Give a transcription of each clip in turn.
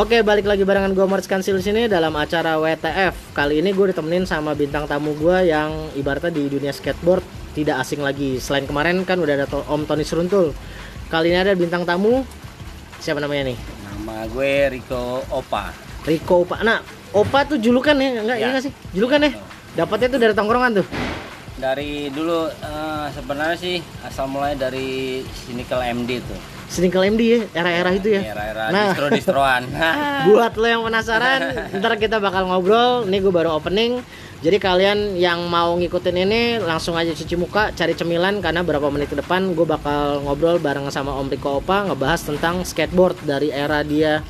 Oke, balik lagi barengan gue Mars Kansil sini dalam acara WTF. Kali ini gue ditemenin sama bintang tamu gue yang ibaratnya di dunia skateboard tidak asing lagi. Selain kemarin kan udah ada Om Tony Seruntul. Kali ini ada bintang tamu. Siapa namanya nih? Nama gue Rico Opa. Rico Opa. Nah, Opa tuh julukan ya? Enggak, ya. iya sih? Julukan ya? Dapatnya tuh dari tongkrongan tuh. Dari dulu uh, sebenarnya sih asal mulai dari Cynical MD tuh Sninkle MD ya, era-era itu ya. Era-era nah, distro-distroan. buat lo yang penasaran, ntar kita bakal ngobrol. Ini gue baru opening. Jadi kalian yang mau ngikutin ini langsung aja cuci muka, cari cemilan karena berapa menit ke depan gue bakal ngobrol bareng sama Om Riko Opa ngebahas tentang skateboard dari era dia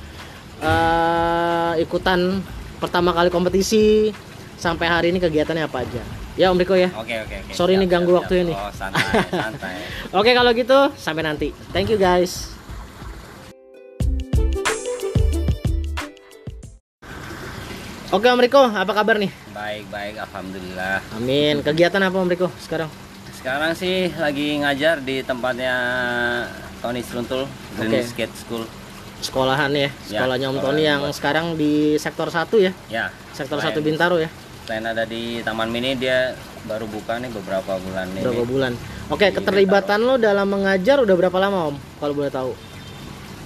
uh, ikutan pertama kali kompetisi sampai hari ini kegiatannya apa aja. Ya Om Riko ya. Oke oke oke. Sorry siap, nih ganggu siap, waktu ini. Oh santai santai. oke kalau gitu sampai nanti. Thank you guys. Oke Om Riko, apa kabar nih? Baik baik, alhamdulillah. Amin. Kegiatan apa Om Riko sekarang? Sekarang sih lagi ngajar di tempatnya Tony Seruntul Green okay. Skate School. Sekolahan ya, ya sekolahnya ya, Om Tony yang buat. sekarang di sektor 1 ya? Ya. Sektor 1 Bintaro ya? Selain ada di Taman Mini dia baru buka nih beberapa bulan ini. Beberapa bulan. Oke, keterlibatan lo dalam mengajar udah berapa lama Om? Kalau boleh tahu.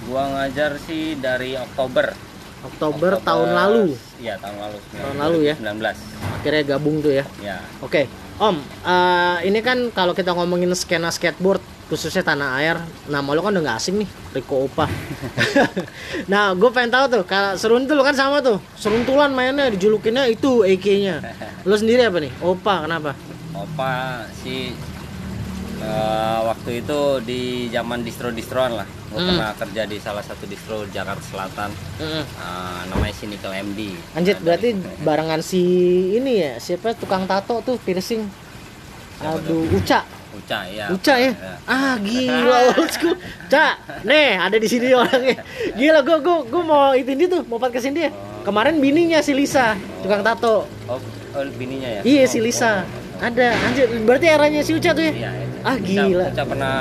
Gua ngajar sih dari Oktober. Oktober, Oktober tahun lalu. Iya, tahun lalu. Tahun lalu ya. 19. Akhirnya gabung tuh ya. Iya. Oke. Om, uh, ini kan kalau kita ngomongin skena skateboard khususnya tanah air. Nama lo kan udah gak asing nih Riko Opa. Nah gue pengen tahu tuh kalau seruntul kan sama tuh. Seruntulan mainnya dijulukinnya itu EK nya lo sendiri apa nih? Opa kenapa? Opa si uh, waktu itu di zaman distro-distroan lah. Gue mm. pernah kerja di salah satu distro Jakarta Selatan. Mm. uh, namanya Cynical MD anjir nah, berarti barengan si ini ya siapa? Tukang tato tuh piercing. Aduh Uca Uca ya. Uca ya. ya. Ah gila old school. Ca, nih ada di sini orangnya. Gila gua gua gua mau itu dia tuh, mau podcast dia. Oh. Kemarin bininya si Lisa, tukang tato. Oh, oh bininya ya. Iya si Lisa. Oh, oh. Ada, anjir berarti eranya si Uca tuh ya? Iya, iya. Ah gila. Uca pernah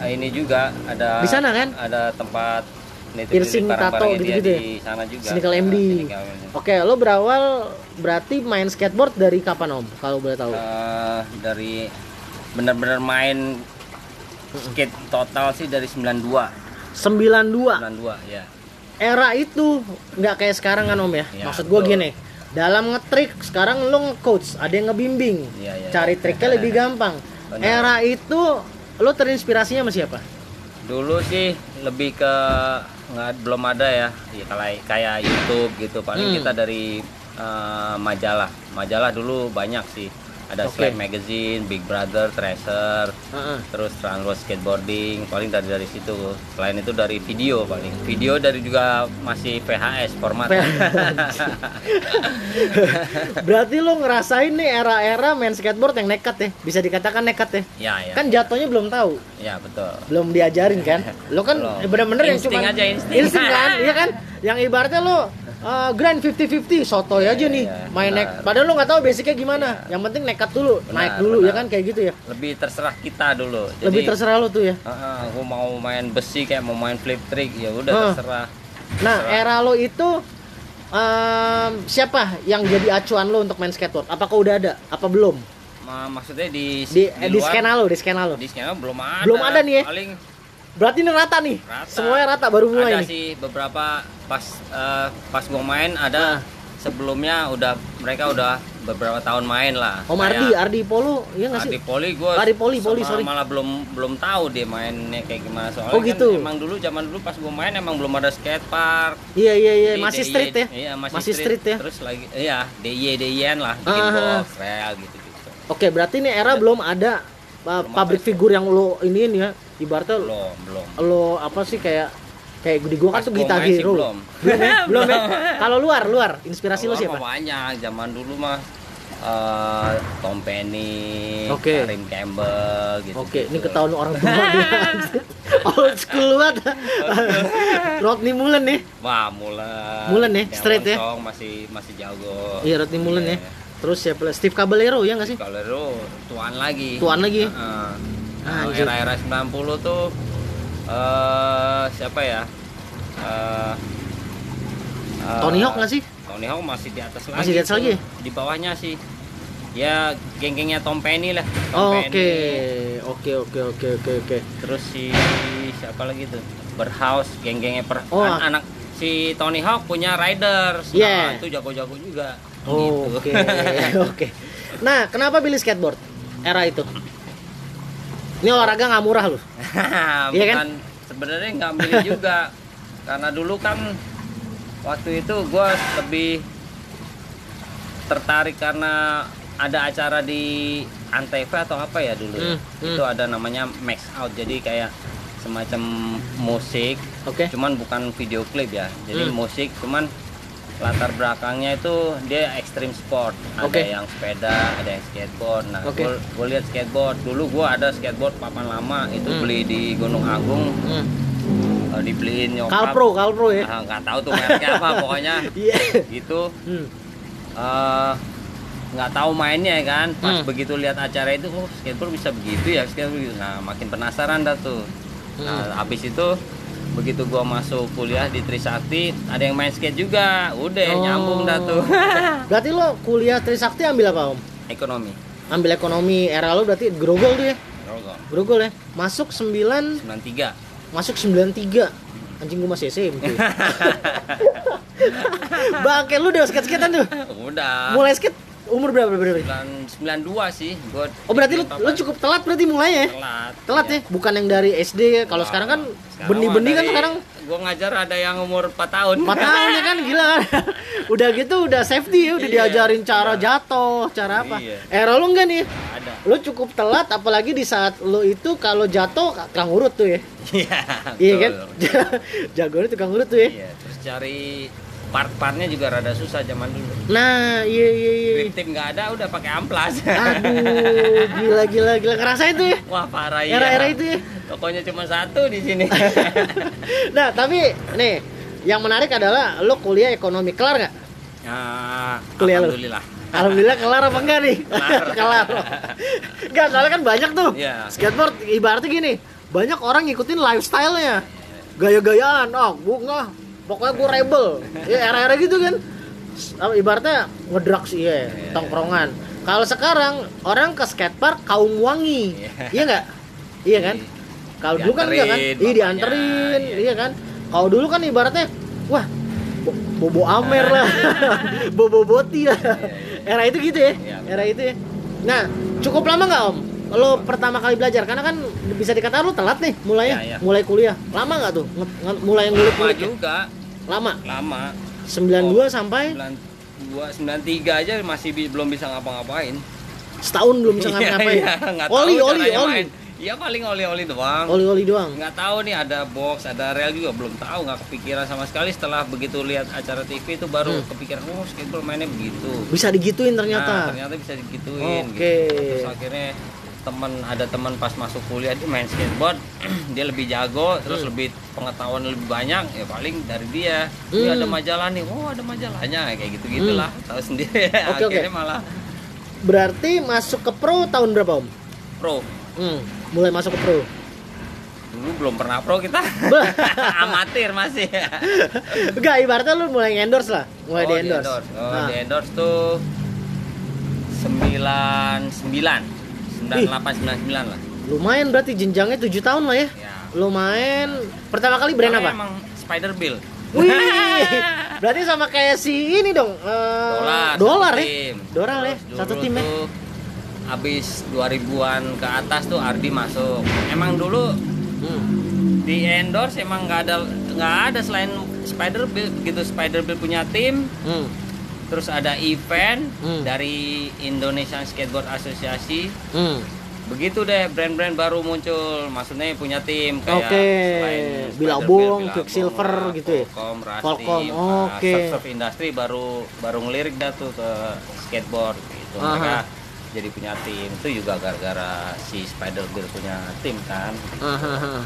ah, ini juga ada di sana kan? Ada tempat piercing tato gitu-gitu ya? di sana juga. Sneaker MD. Oke, lo berawal berarti main skateboard dari kapan Om? Kalau boleh tahu. Uh, dari bener-bener main skate total sih dari 92 92 92 ya era itu nggak kayak sekarang kan om ya, ya maksud gue gini dalam ngetrik sekarang lo nge-coach ada yang ngebimbing. Ya, ya, cari ya. triknya lebih gampang. Benar. era itu lo terinspirasinya sama siapa? Dulu sih lebih ke nggak belum ada ya, ya kayak kayak YouTube gitu. Paling hmm. kita dari uh, majalah. Majalah dulu banyak sih ada okay. Slap Magazine, Big Brother, Tracer, uh-uh. terus Transworld Skateboarding, paling dari dari situ. Selain itu dari video paling. Video dari juga masih VHS format. Berarti lo ngerasain nih era-era main skateboard yang nekat ya, bisa dikatakan nekat ya? Ya, ya. Kan jatuhnya belum tahu. Ya betul. Belum diajarin kan? Lo kan bener-bener yang cuma aja insting. insting kan, iya kan? Yang ibaratnya lo uh, grand 50-50 soto yeah, aja nih yeah, main naik. Padahal lu nggak tahu basicnya gimana. Yeah. yang penting nekat dulu benar, naik dulu benar. ya kan kayak gitu ya. Lebih terserah kita dulu. Jadi, lebih terserah lu tuh ya. Uh, uh, aku mau main besi kayak mau main flip trick ya udah uh. terserah. Nah terserah. era lo itu um, siapa yang jadi acuan lo untuk main skateboard? Apakah udah ada? Apa belum? Ma maksudnya di di, di, di skena lo di skena lo di skena belum ada. belum ada nih ya? Paling Berarti ini rata nih. Rata. Semuanya rata baru mulai ada nih. sih beberapa pas uh, pas gua main ada nah. sebelumnya udah mereka udah beberapa tahun main lah. Om Ardi, Ardi Polo, iya nggak sih? Ardi Poli gue Ardi Poli, Poli, sorry. malah belum belum tahu dia mainnya kayak gimana soalnya Oh, kan gitu. emang dulu zaman dulu pas gue main emang belum ada skate park Iya iya iya, masih DIY street ya. iya masih, Masih street. street ya. terus lagi iya DIY DIY lah bikin Ah, ah, ah. box gitu gitu Oke, berarti ini era belum ada uh, pabrik figur yang lo iniin ya. Ibaratnya belum belum lo apa sih kayak kayak di gua kan tuh sih Hero. belum. Belum ya? belum ya? Kalau luar, luar, inspirasi lo siapa? banyak zaman dulu mah eh, Tom Penny, Oke. Karim Campbell gitu. Oke, ini ketahuan orang tua dia. Old school banget. Rodney Mullen nih. Wah. Mulen ya, Yang straight ya? longsong masih masih jago. Iya, Rodney Mullen ya. Iya. Terus siapa? Steve Caballero ya nggak sih? Itu tuan lagi. Tuan lagi. Ah, Nah, era-era 90 tuh eh siapa ya? Eh eh, Tony Hawk nggak sih? Tony Hawk masih di atas lagi. Masih di atas lagi? Di bawahnya sih. Ya geng-gengnya Tom Penny lah. Oh, Oke, oke, oke, oke, oke, oke. Terus si siapa lagi tuh? Berhouse, geng-gengnya per Oh, an- anak si Tony Hawk punya Riders. Yeah. Nah, itu jago-jago juga. Oh, Gitu. Oke, oke. Nah, kenapa pilih skateboard era itu? Ini olahraga nggak murah loh. Iya kan? sebenarnya nggak milih juga. Karena dulu kan waktu itu gue lebih tertarik karena ada acara di Antv atau apa ya dulu. ya. Hmm, hmm. Itu ada namanya Max Out. Jadi kayak semacam musik Oke. cuman bukan video klip ya jadi Hmm. musik cuman latar belakangnya itu dia ekstrim sport ada yang sepeda ada yang skateboard nah Oke. gue lihat skateboard dulu gue ada skateboard papan lama itu Hmm. beli di Gunung Agung Hmm. eh, dibeliin nyokap Kalpro, Kalpro ya. Ah, nggak tahu tuh mereknya apa pokoknya Iya. gitu Hmm. nggak tahu mainnya ya kan pas Hmm. begitu lihat acara itu oh skateboard bisa begitu ya skateboard begitu nah makin penasaran dah tuh Hmm. nah habis itu begitu gua masuk kuliah di Trisakti ada yang main skate juga udah Oh. nyambung dah tuh Berarti lo kuliah Trisakti ambil apa om? ekonomi Ambil ekonomi era lo berarti grogol tuh ya? Rogol. Grogol ya? Masuk 9, 93 masuk 93 Anjing gue masih SMP Bangke lu udah skate-skatean tuh udah Mulai skate umur berapa berapa? 9, 92 sih gua Oh berarti lu, lu cukup telat berarti mulainya ya? telat. Telat Iya. ya? Bukan yang dari SD ya? Kalau sekarang kan benih-benih kan sekarang. gua ngajar ada yang umur 4 tahun. 4 tahun ya kan? Gila kan? Udah gitu udah safety ya? Udah Iya, diajarin cara jatuh cara apa? Iya. era lu enggak nih? Ada. Lu cukup telat apalagi di saat lu itu kalau jatuh tukang urut tuh ya? Iya iya kan? jagoannya tukang urut tuh ya? Iya, terus cari part-partnya juga rada susah zaman dulu. nah iya iya iya Grip tip nggak ada, udah pakai amplas. aduh gila gila gila ngerasain tuh ya Wah parah ya. era-era itu ya Tokonya cuma satu di sini. nah tapi nih yang menarik adalah lu kuliah ekonomi kelar nggak nah, Kuliah alhamdulillah. Alhamdulillah kelar apa enggak nih? Kelar. kelar. Enggak, soalnya kan banyak tuh. Iya. Skateboard ibaratnya gini, banyak orang ngikutin lifestyle-nya. Gaya-gayaan, oh, enggak. Pokoknya gua rebel. Ya era-era gitu kan. Ibaratnya ngedrugs iya, Iya. tongkrongan. Kalau sekarang orang ke skatepark kaum wangi. Iya. Iya enggak? Iya kan? Kalau dulu kan enggak kan? Iya bapaknya, dianterin, iya. iya kan? Kalau dulu kan ibaratnya wah bo- bobo amer lah, bobo boti lah. Era itu gitu ya, Iya, era itu ya. Nah, cukup lama nggak om? Lo pertama kali belajar karena kan bisa dikatakan lo telat nih mulainya, Iya, iya. mulai kuliah. Lama nggak tuh? Mulai Lama ngulik-ngulik? juga, Lama. lama. 92 sampai 92, 93 aja masih bi- belum bisa ngapa-ngapain. setahun belum bisa Iya, ngapa-ngapain. iya, tahu oli, oli, oli. Iya paling oli-oli doang. Oli-oli doang. nggak tahu nih ada box ada rel juga belum tahu nggak kepikiran sama sekali setelah begitu lihat acara TV itu baru Hmm. kepikiran oh skateboard mainnya begitu Bisa digituin nah, ternyata. ternyata bisa digituin Oke. gitu. terus akhirnya teman ada teman pas masuk kuliah dia main skateboard dia lebih jago terus Hmm. lebih pengetahuan lebih banyak ya paling dari dia Hmm. ada majalah nih oh ada majalahnya kayak gitu gitulah tahu sendiri oke. akhirnya malah Berarti masuk ke pro tahun berapa om? pro Hmm, mulai masuk ke pro. dulu belum pernah pro kita amatir masih Enggak, ibaratnya lu mulai endorse lah, mulai oh, di di endorse. endorse. Oh, Nah, di endorse tuh 99 98 99 lah. lumayan berarti jenjangnya 7 tahun lah ya. Ya. Lu main pertama kali brand Karena apa? Emang Spider Bill. Wih, berarti sama kayak si ini dong. eh, dolar dolar satu ya. Dolar ya, satu tim ya. habis 2000-an ke atas tuh Ardi masuk emang dulu Hmm. di endorse emang nggak ada nggak ada selain Spider Bill begitu Spider Bill punya tim Hmm. Terus ada event Hmm. dari Indonesian Skateboard Association Hmm. begitu deh brand-brand baru muncul maksudnya punya tim kayak Oke, selain Spider-Bill, Quicksilver gitu ya? Volcom, Rusty, Volcom, oke. Surf Surf Industry baru baru ngelirik dah tuh ke skateboard gitu mereka jadi punya tim itu juga gara-gara si Spider Bill punya tim kan Ahaha.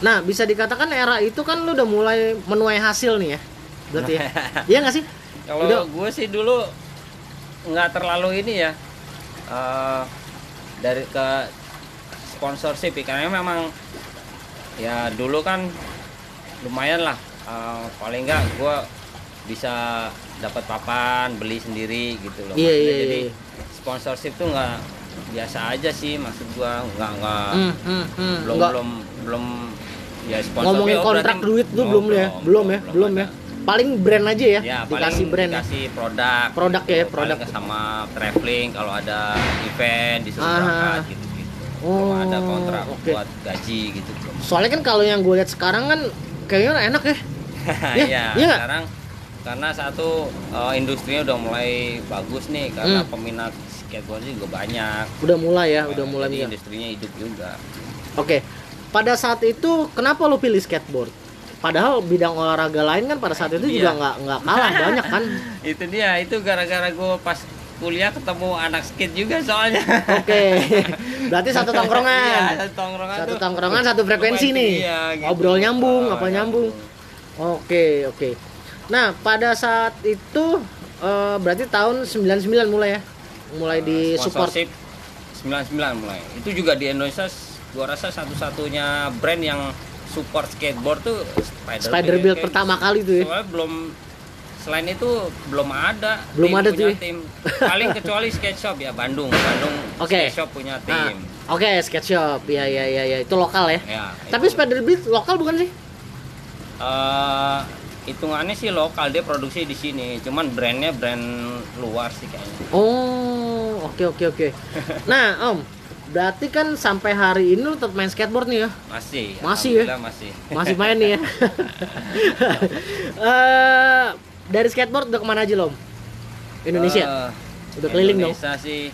Nah, bisa dikatakan era itu kan lu udah mulai menuai hasil nih ya. Berarti ya. Iya nggak sih? Kalau gue sih dulu nggak terlalu ini ya eh, dari ke sponsorship karena memang ya dulu kan lumayan lah eh, paling nggak gue bisa dapat papan beli sendiri gitu loh. Iya, Maksudnya iya, jadi iya. sponsorship tuh nggak biasa aja sih maksud gue nggak nggak Hmm, hmm, hmm. belum Nggak- belum belum ya sponsor ngomongin kontrak duit tuh belum ya, belum ya, belum ya. Paling brand aja ya, ya dikasih brand ya. dikasih produk Produk ya, Paling produk. sama traveling kalau ada event disuruh Ah. berangkat gitu gitu Oh, ada kontrak oke. buat gaji gitu Soalnya kan kalau yang gue lihat sekarang kan kayaknya enak ya. Iya, ya nggak? sekarang karena satu eh, industrinya udah mulai bagus nih karena Hmm. peminat skateboard juga banyak Udah mulai ya, udah mulai. jadi ya. industrinya hidup juga Oke. Pada saat itu kenapa lu pilih skateboard? Padahal bidang olahraga lain kan pada saat itu Iya. juga nggak nggak kalah banyak kan. itu dia itu gara-gara gue pas kuliah ketemu anak skate juga soalnya Oke. Berarti satu tongkrongan. Iya, satu tongkrongan Satu tongkrongan satu frekuensi nih. Iya, gitu. Ngobrol nyambung, Oh, apa nyambung. Oke, oke. Nah, pada saat itu eh, berarti tahun 99 mulai ya. Mulai di support. Sponsorship 99 mulai. Itu juga di Indonesia gua rasa satu-satunya brand yang support skateboard tuh Spider, Spider Build pertama kali tuh ya. Soalnya belum selain itu belum ada Belum tim ada punya tuh ya. tim. Paling kecuali skate shop ya Bandung. Bandung Oke. skate shop punya Ah, tim. Oke, skate shop. Ya, ya, ya, ya. Itu lokal ya. Ya, Tapi itu, Spider Build lokal bukan sih? eh, hitungannya sih lokal dia produksi di sini. Cuman brandnya brand luar sih kayaknya. Oh, oke oke oke. Nah, Om, berarti kan sampai hari ini lu tetap main skateboard nih ya? Masih. Masih ya? masih. Masih main nih ya? Eh, dari skateboard udah ke mana aja lo? Indonesia, Eh, Udah keliling dong? Indonesia sih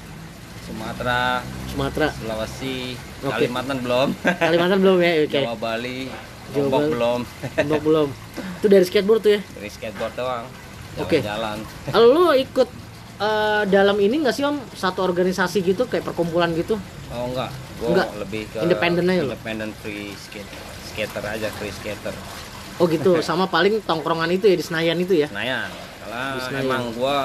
Sumatera, Sumatera, Sulawesi, Oke. Kalimantan belum, Kalimantan belum ya? Oke, Jawa Bali, Jawa Lombok Bali. belum, Lombok belum. Itu dari skateboard tuh ya? dari skateboard doang, Oke. jalan-jalan. Kalau lu ikut eh, dalam ini nggak sih Om? Satu organisasi gitu kayak perkumpulan gitu? Oh enggak, gua Enggak. lebih ke Independen aja lo? independent free skate, skater aja, free skater. Oh gitu, sama paling tongkrongan itu ya di Senayan itu ya? Senayan, karena Senayan. emang gua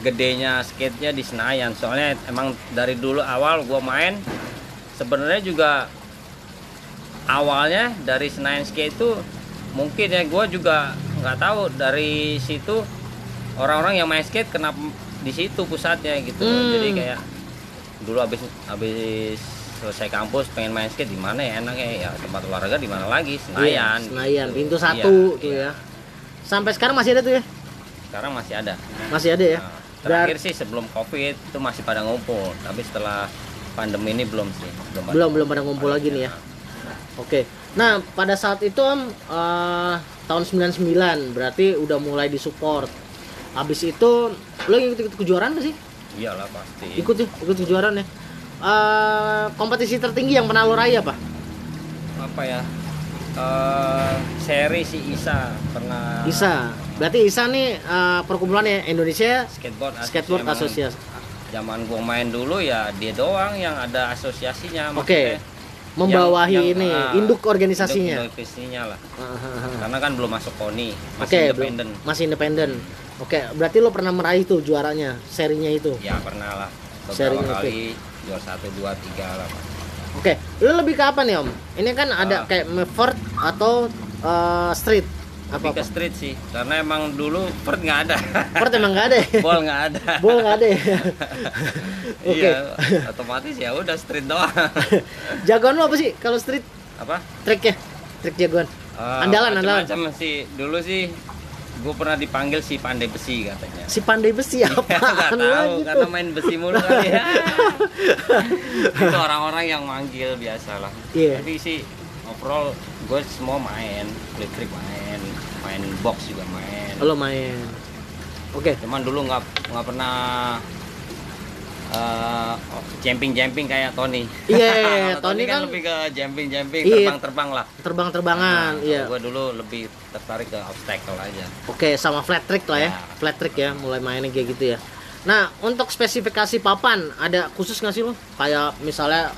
gedenya skate-nya di Senayan. Soalnya emang dari dulu awal gua main sebenarnya juga awalnya dari Senayan skate itu mungkin ya gua juga nggak tahu dari situ orang-orang yang main skate kenapa di situ pusatnya gitu. Hmm. jadi kayak dulu habis habis selesai kampus pengen main skate di mana ya enaknya ya tempat olahraga di mana lagi Senayan Iya, Senayan, gitu. pintu Iya, satu tuh iya. ya. Sampai sekarang masih ada tuh ya? sekarang masih ada Masih ada ya? Nah, terakhir sih sebelum covid itu masih pada ngumpul tapi setelah pandemi ini belum sih belum. Belum belum pada ngumpul lagi nih ya. Oke. Nah, pada saat itu Om eh, tahun 99 berarti udah mulai disupport. Habis itu lo ikut-ikut kejuaraan gak sih? iyalah pasti Ikut ya, ikut kejuaraan ya. Eh, kompetisi tertinggi yang pernah lo raih apa? apa ya eh seri si Isa pernah ISA. Berarti ISA nih eh, perkumpulan ya Indonesia skateboard Skateboard Association. zaman gua main dulu ya dia doang yang ada asosiasinya Oke. maksudnya Membawahi yang- ini ah, induk organisasinya. induk organisasinya lah Hahaha. karena kan belum masuk KONI masih belum- independen masih independen. Oke, berarti lo pernah meraih tuh juaranya, serinya itu. ya pernah lah beberapa itu. kali juara satu dua tiga lah Pak. Oke, lo lebih ke apa nih om? Ini kan ada Ah. kayak mevert atau eh, street apa lebih ke apa? street sih karena emang dulu Ford nggak ada Vert emang nggak ada. ya? bol nggak ada Bol nggak ada. ya? Oke. iya otomatis ya udah street doang Jagoan lo apa sih kalau street apa triknya? Trik jagoan. Eh, Andalan, andalan. macam-macam sih dulu sih gue pernah dipanggil si pandai besi katanya Si pandai besi apa? nggak tahu karena main besi mulu kali ya itu orang-orang yang manggil biasa lah Iya. tapi sih overall gue semua main listrik main main box juga main Lo main. Oke. cuman dulu nggak nggak pernah eh, jumping jumping kayak Tony Iya, Kalau Tony kan lebih ke jumping jumping Iya. terbang terbang lah terbang-terbangan, iya. gue dulu lebih tertarik ke obstacle aja Oke, sama flat trick lah ya. Ya. Flat trick ya, mulai mainnya kayak gitu ya. Nah, untuk spesifikasi papan ada khusus nggak sih lo? Kayak misalnya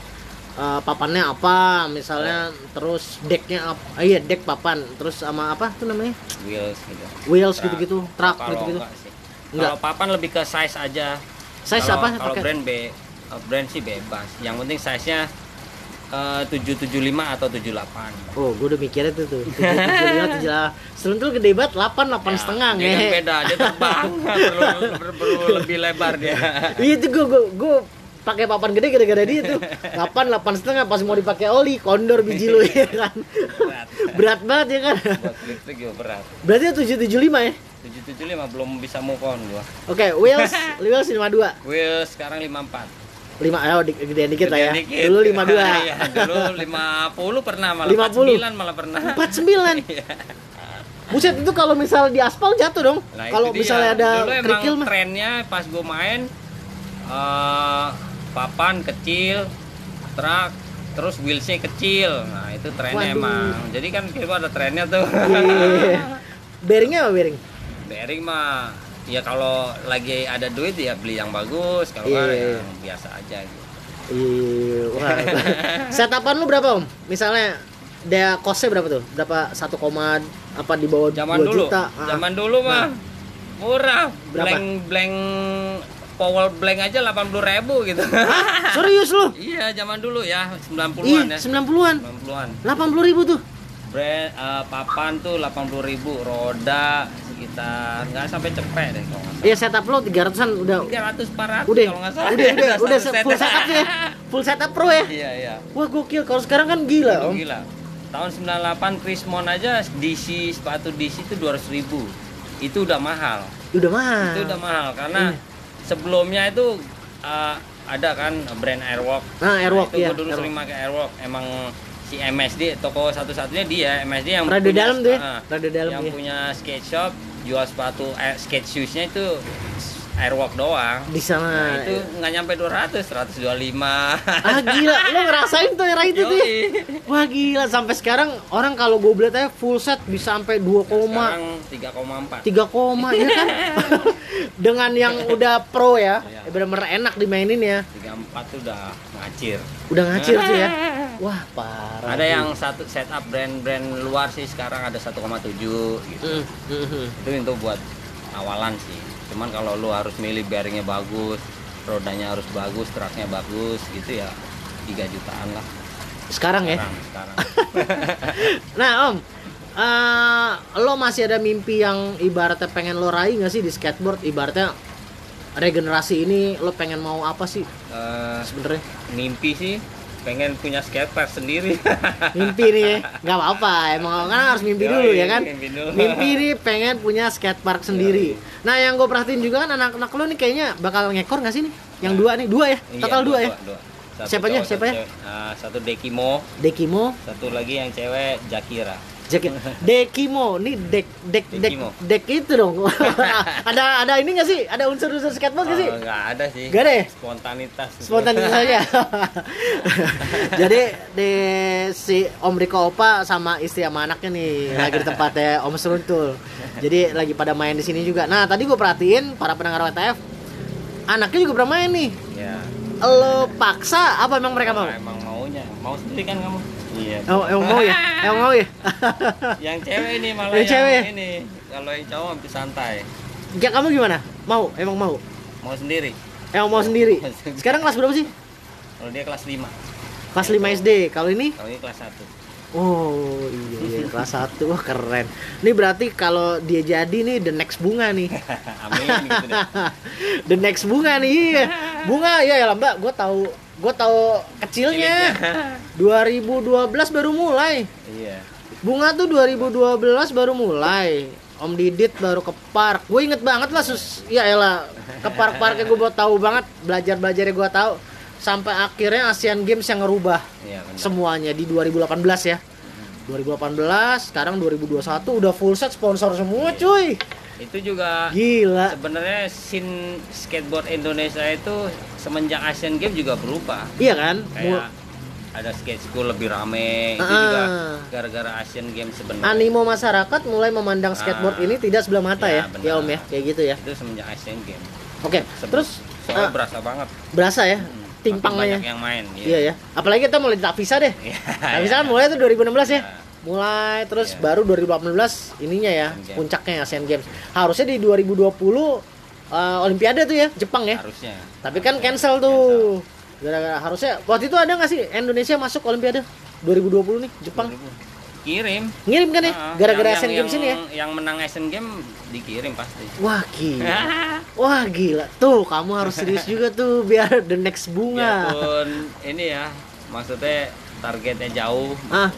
eh, papannya apa, misalnya terus decknya apa? Ah, iya, deck papan, terus sama apa tuh namanya? wheels gitu Wheels gitu-gitu, truck gitu-gitu. Enggak. Kalau papan lebih ke size aja. Size Kalau- apa Kalau pakai? brand B, brand sih bebas. Yang penting size-nya eh, 775 atau 78. Oh, gue udah mikirnya tuh tuh. Tujuh tujuh lima tujuh lah. Seruntul gede banget, delapan delapan Ya, setengah dia kan beda, dia terbang. perlu, perlu, perlu lebih lebar dia. Iya tuh gue gue gue pakai papan gede gara-gara dia tuh. Delapan delapan setengah pas mau dipakai oli kondor biji lu ya kan. Berat. Berat banget ya kan. Buat listrik juga berat. Berarti tujuh tujuh lima ya. 775 belum bisa move on gua. Oke, wheels wheels lima dua Wheel sekarang 54. lima oh di, gedean dikit lah ya. Dikit. Dulu lima dua. Iya, dulu 50 pernah malah 50. 49 malah pernah. Empat sembilan. Iya. Buset itu kalau misal di aspal jatuh dong. Nah, kalau itu dia. misalnya ada Dulu emang kerikil mah. trennya pas gue main eh, papan kecil, truk, terus wheelsnya kecil. Nah itu trennya Waduh. emang. Jadi kan kita ada trennya tuh. Iya. Bearingnya apa bearing? Bearing mah ya kalau lagi ada duit ya beli yang bagus, kalau nggak Iya. yang biasa aja gitu. Iya, wah. Setapan lu berapa om? Misalnya dia kosnya berapa tuh? Berapa satu koma apa di bawah Zaman 2 dulu, juta? Ah. zaman dulu mah murah. Berapa? Blank blank Powell blank aja 80.000 ribu gitu. Serius lu? iya, zaman dulu ya, 90-an Iya, ya. 90-an. 90-an. 80 ribu tuh. Brand eh, papan tuh 80.000 roda sekitar nggak sampai cepet deh kalau nggak salah. Iya setup lu 300-an udah 300 400 udah kalau nggak salah. udah udah udah set. full setup ya. Full setup pro ya. Iya, iya. Wah gokil kalau sekarang kan gila om. gila. Tahun 98 Krismon aja DC sepatu DC itu 200.000 Itu udah mahal. Udah mah. Itu udah mahal karena Iya. sebelumnya itu eh, ada kan brand Airwalk. Nah, Airwalk, itu iya, gua dulu Airwalk. sering pakai Airwalk. Emang si MSD toko satu-satunya dia MSD yang Rada punya- dalam tuh ya, ah, rada dalam yang ya. punya skate shop jual sepatu eh, skate shoesnya itu Airwalk doang. Di sana. nah, itu nggak nyampe 200 125 Ah gila, lo ngerasain tuh era itu tuh. ya? Wah gila, sampai sekarang orang kalau gue beli aja full set bisa sampai 2 koma. Sekarang 3,4 tiga koma ya kan? Dengan yang udah pro ya Iya. benar-benar enak dimainin ya. 34 tuh udah ngacir. Udah ngacir tuh ya wah parah ada yang satu setup brand-brand luar sih sekarang ada 1,7 gitu. Mm, mm, mm. itu itu buat awalan sih. Cuman kalau lu harus milih bearingnya bagus rodanya harus bagus truknya bagus gitu ya 3 jutaan lah. Sekarang ya? Sekarang sekarang. Nah om eh, lo masih ada mimpi yang ibaratnya pengen lo raih nggak sih di skateboard? Ibaratnya regenerasi ini lo pengen mau apa sih? Eh, sebenarnya? mimpi sih pengen punya skatepark sendiri. Mimpi nih nggak apa-apa emang kan harus mimpi Yoi, dulu ya kan? mimpi dulu. mimpi nih pengen punya skatepark sendiri. Nah yang gue perhatiin juga kan anak-anak lo nih kayaknya bakal ngekor nggak sih nih? Yang dua nih dua ya? Iya, total dua, ya? Satu Siapanya? cowok, satu Siapanya? cewek. Ah, satu Dekimo. Dekimo. Satu lagi yang cewek Jakira Jaket Dekimo. Nih dek dek dek Dekimo. dek itu dong. Ada ada ini nggak sih? Ada unsur-unsur skateboard nggak sih? Oh, nggak ada sih. Nggak ada ya? spontanitas. Spontanitas saja jadi di si Om Riko Opa sama istri sama anaknya nih lagi di tempatnya Om Seruntul. Jadi lagi pada main di sini juga. Nah tadi gue perhatiin para pendengar WTF anaknya juga pernah main nih. Ya lo paksa apa emang mereka mau? Emang maunya. Mau sendiri kan kamu iya. Oh, emang mau ya? Emang mau ya? Yang cewek ini malah Yang yang, cewek? ini. Kalau yang cowok hampir santai. Ya kamu gimana? Mau? Emang mau? Mau sendiri. Emang mau sendiri? Sekarang kelas berapa sih? Kalau dia kelas 5 kelas 5 SD kalau ini? Kalau ini kelas 1 Oh iya, iya. Kelas 1 Wah keren. Ini berarti kalau dia jadi nih The next bunga nih. Amin gitu deh. The next bunga nih iya. Bunga ya ya mbak. Gue tahu gue tahu kecilnya 2012 baru mulai iya Bunga tuh 2012 baru mulai. Om Didit baru ke park. Gue inget banget lah sus. Ya elah ke park-parknya gue buat tahu banget. Belajar-belajarnya gue tahu. Sampai akhirnya Asian Games yang ngerubah Iya semuanya di 2018 ya. 2018, sekarang 2021 udah full set sponsor semua cuy. Itu juga Gila. sebenarnya scene skateboard Indonesia itu semenjak Asian Games juga berubah. Iya kan? Mul- Kayak ada skate school lebih rame itu Ah. juga gara-gara Asian Games sebenarnya. animo masyarakat mulai memandang skateboard Ah. ini tidak sebelah mata ya, Ya, ya, benar. Om ya, kayak gitu ya. Itu semenjak Asian Games. Oke, Se- terus soalnya ah, berasa banget. berasa ya, Hmm, timpangnya ya. banyak yang main. Iya ya. Apalagi kita mulai di Tavisa deh. Iya. Tavisa kan mulai tuh 2016 ya. Iya. Mulai terus Iya. baru 2018 ininya ya, Asian puncaknya Asian Games. Harusnya di 2020 eh, Olimpiade tuh ya, Jepang ya. Harusnya. Tapi kan cancel tuh. Gara-gara harusnya waktu itu ada nggak sih Indonesia masuk Olimpiade 2020 nih Jepang? Kirim. Ngirim kan ya? Gara-gara Asian Games ini ya? Yang menang Asian Games dikirim pasti. Wah gila. Wah gila. Tuh kamu harus serius juga tuh biar the next bunga. Biarpun ini ya, maksudnya targetnya jauh, Ah,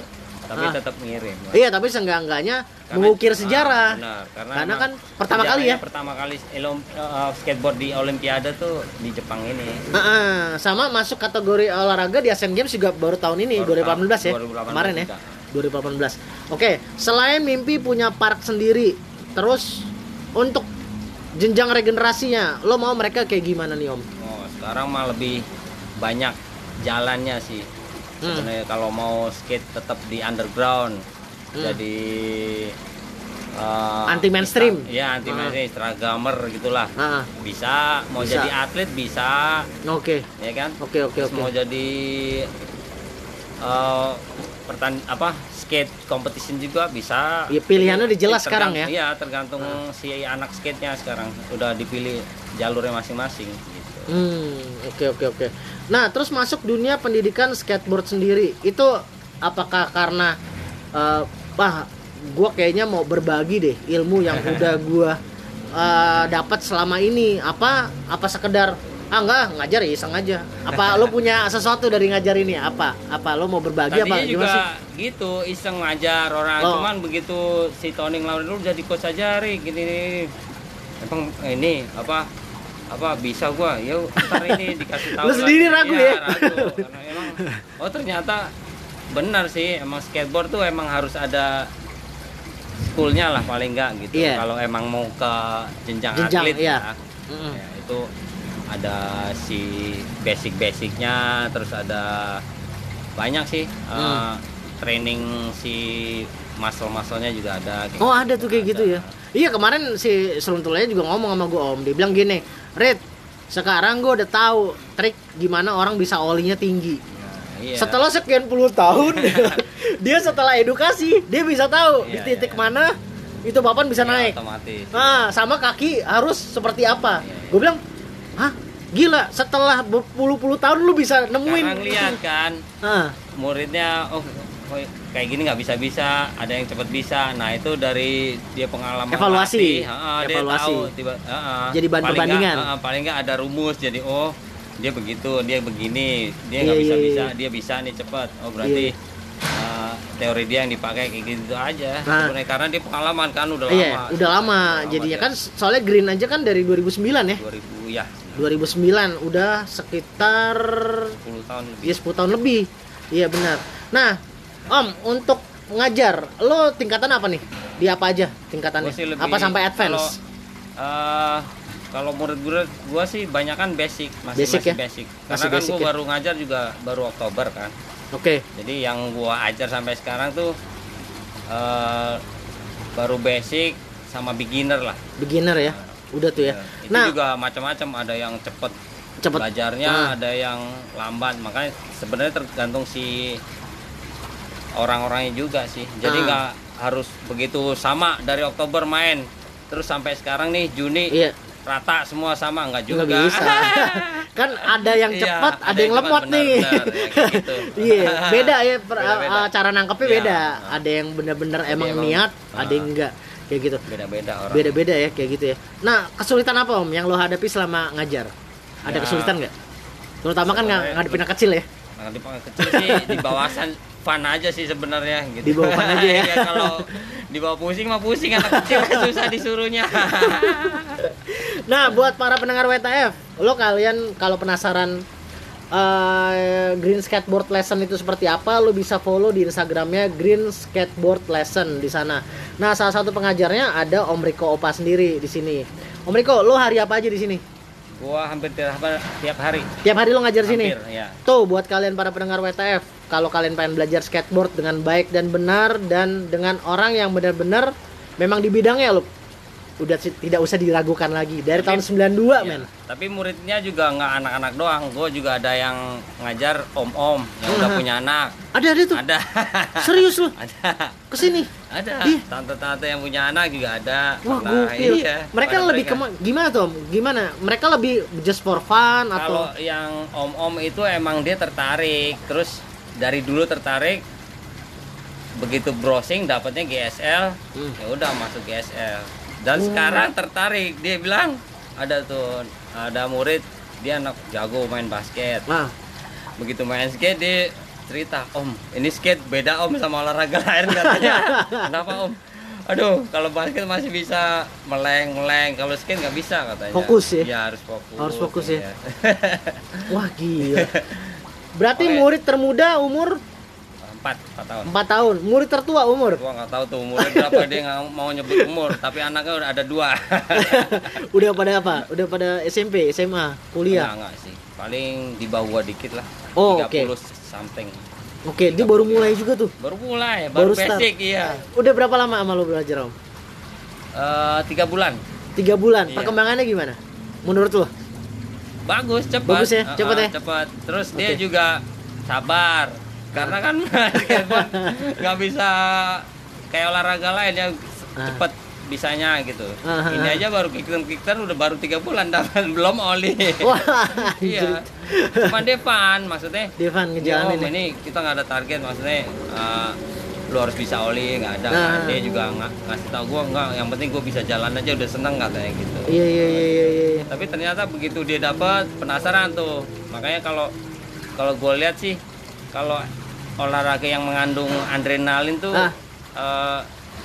tapi Ah. tetap ngirim. iya tapi seenggak-enggaknya mengukir ah, sejarah. benar, karena, Karena kan pertama kali ya. Pertama kali elom- eh, skateboard di Olimpiade tuh di Jepang ini. Ah, ah. sama masuk kategori olahraga di Asian Games juga baru tahun ini Baru 2018 ya 2018 kemarin ya juga. 2018 oke selain mimpi punya park sendiri terus untuk jenjang regenerasinya lo mau mereka kayak gimana nih om Oh, sekarang mah lebih banyak jalannya sih. Hmm. Sebenarnya kalau mau skate tetap di underground. Hmm. Jadi eh, Anti mainstream. Iya, Ah. anti mainstream, instagramer gitulah. ah Bisa, mau Bisa. jadi atlet bisa, oke ya kan? oke oke Terus oke mau jadi eh pertan apa skate competition juga bisa. Ya, pilihannya udah jelas sekarang ya? Iya, tergantung si anak skate-nya sekarang udah dipilih jalurnya masing-masing. Hmm, oke oke oke. Nah, terus masuk dunia pendidikan skateboard sendiri itu apakah karena eh wah, gua kayaknya mau berbagi deh ilmu yang udah gua eh, dapat selama ini apa apa sekedar ah enggak ngajar ya iseng aja apa lo punya sesuatu dari ngajar ini apa apa lo mau berbagi apa Tadinya juga gimana sih gitu iseng ngajar orang Oh. cuman begitu si Tony ngelawan dulu jadi coach aja gini nih. Emang ini apa apa bisa gua ya ntar ini dikasih tahu Lu sendiri ragu Iya, ya? ragu. Karena emang oh ternyata benar sih emang skateboard tuh emang harus ada schoolnya lah paling enggak gitu Iya. kalau emang mau ke jenjang, Jenjang, atlet iya. ya, Mm-mm. ya, itu ada si basic-basicnya terus ada banyak sih Hmm. uh, training si muscle-musclenya juga ada kayak Oh ada tuh kayak gitu ya. Iya kemarin si Seruntulnya juga ngomong sama gue om. Dia bilang gini, Red, sekarang gue udah tahu trik gimana orang bisa olinya tinggi. Iya. Setelah sekian puluh tahun, dia setelah edukasi dia bisa tahu di Iya, titik iya, mana itu papan bisa Iya, naik. otomatis Nah, sama kaki harus seperti apa? Iya, iya. Gue bilang, hah, gila. Setelah berpuluh-puluh tahun lu bisa nemuin. sekarang lihat kan Ah, muridnya oh, kayak gini nggak bisa bisa ada yang cepet bisa nah itu dari dia pengalaman Evaluasi. latih, heeh, dia Evaluasi. tahu tiba heeh. Jadi bahan Paling perbandingan. heeh, paling nggak ada rumus jadi oh dia begitu dia begini dia Iya, nggak bisa iya, bisa iya. dia bisa nih cepet oh berarti Iya. eh, teori dia yang dipakai kayak gitu aja Nah. sebenarnya karena dia pengalaman kan udah iya, lama udah lama. Jadinya kan soalnya Green aja kan dari 2009 ya. 2000 ya 2009 udah sekitar 10 tahun lebih ya 10 tahun lebih. Iya benar. Nah, Om, untuk ngajar, lo tingkatan apa nih? Di apa aja tingkatannya? Lebih- Apa sampai advance? Kalau, eh, kalau murid-murid gua sih banyak kan basic, masih Basic masih ya? basic. Masih Karena kan basic gua ya? baru ngajar juga baru Oktober kan. Oke. Jadi yang gua ajar sampai sekarang tuh eh, baru basic sama beginner lah. Beginner ya. Udah tuh ya. Itu Nah, juga macam-macam, ada yang cepet cepet belajarnya, Ah. ada yang lambat. Makanya sebenarnya tergantung si orang-orangnya juga sih. Jadi Ah. nggak harus begitu sama dari Oktober main terus sampai sekarang nih Juni Iya. rata semua sama nggak juga. nggak bisa. kan ada yang Iya, cepat, ada, ada yang yang lemot benar, nih. ya, gitu. Iya, beda ya per- Beda-beda. uh, cara nangkepnya Iya. beda. Ada yang bener-bener emang emang- niat, ada yang enggak kayak gitu. Beda-beda orang. Beda-beda ya kayak gitu ya. Nah, kesulitan apa Om yang lo hadapi selama ngajar? Ada Ya. kesulitan nggak? Terutama kan nggak Sebenarnya- ngadepin anak kecil ya. Nah, di pangkat kecil sih di bawasan fun aja sih sebenarnya gitu. Di bawah fun aja ya? Iya, kalau di bawah pusing mah pusing anak kecil susah disuruhnya. Nah, buat para pendengar WTF, lo kalian kalau penasaran eh, Green Skateboard Lesson itu seperti apa, lo bisa follow di Instagramnya Green Skateboard Lesson di sana. Nah, salah satu pengajarnya ada Om Riko Opa sendiri di sini. Om Riko, lo hari apa aja di sini? Gua hampir tiap, tiap hari. Tiap hari lo ngajar sini. Hampir, ya. Tuh buat kalian para pendengar WTF, kalau kalian pengen belajar skateboard dengan baik dan benar dan dengan orang yang benar-benar memang di bidangnya lo udah tidak usah diragukan lagi dari tahun 92 men. Iya. Tapi muridnya juga nggak anak-anak doang. Gue juga ada yang ngajar om-om yang udah punya anak. Ada ada tuh. Ada. Serius lo? ada. Ke sini. Ada. Ih. Tante-tante yang punya anak juga ada. Wah, gokil. Iya. mereka pada lebih kema- gimana tuh? Gimana? Mereka lebih just for fun Kalau atau yang om-om itu emang dia tertarik, terus dari dulu tertarik, begitu browsing dapatnya GSL, Hmm. ya udah masuk GSL. Dan Oh. sekarang tertarik, dia bilang ada tuh ada murid dia anak jago main basket. Nah, Begitu main skate dia cerita, Om, ini skate beda Om sama olahraga lain katanya. Kenapa Om? Aduh, kalau basket masih bisa meleng-meleng, kalau skate nggak bisa katanya. Fokus ya? Iya harus fokus. Harus fokus ya? Iya. wah gila. Berarti Oke. murid termuda umur empat, empat tahun. 4 tahun, murid tertua umur. Gua nggak tahu tuh umurnya berapa dia nggak mau nyebut umur, tapi anaknya udah ada dua. Udah pada apa? Udah pada SMP, SMA, kuliah. Enggak, enggak sih. Paling di bawah dikit lah. Oh, 30 something. Oke, dia baru mulai juga tuh. Baru mulai, Baru baru, start. basic iya. Udah berapa lama sama lo belajar om? Eh, tiga bulan. Tiga bulan. Iya. Perkembangannya gimana? Menurut lo? Bagus, cepat. Bagus ya, Heeh, cepat ya? Cepat. Terus dia Oke. juga sabar. Karena kan skateboard nggak bisa kayak olahraga lain yang Ah. cepet bisanya gitu. Ah, ah, Ini aja baru kick turn kick turn udah baru tiga bulan dapat belum oli. Wah, iya. Cuma fun maksudnya. Devan Ya, om, ngejalanin. ya. ini kita nggak ada target maksudnya eh, lu harus bisa oli nggak ada Nah. kan. dia juga nggak ngasih tahu gua nggak yang penting gua bisa jalan aja udah seneng katanya gitu Iya iya iya iya. iya. tapi ternyata begitu dia dapat penasaran tuh makanya kalau kalau gue lihat sih kalau olahraga yang mengandung adrenalin tuh Ah. eh,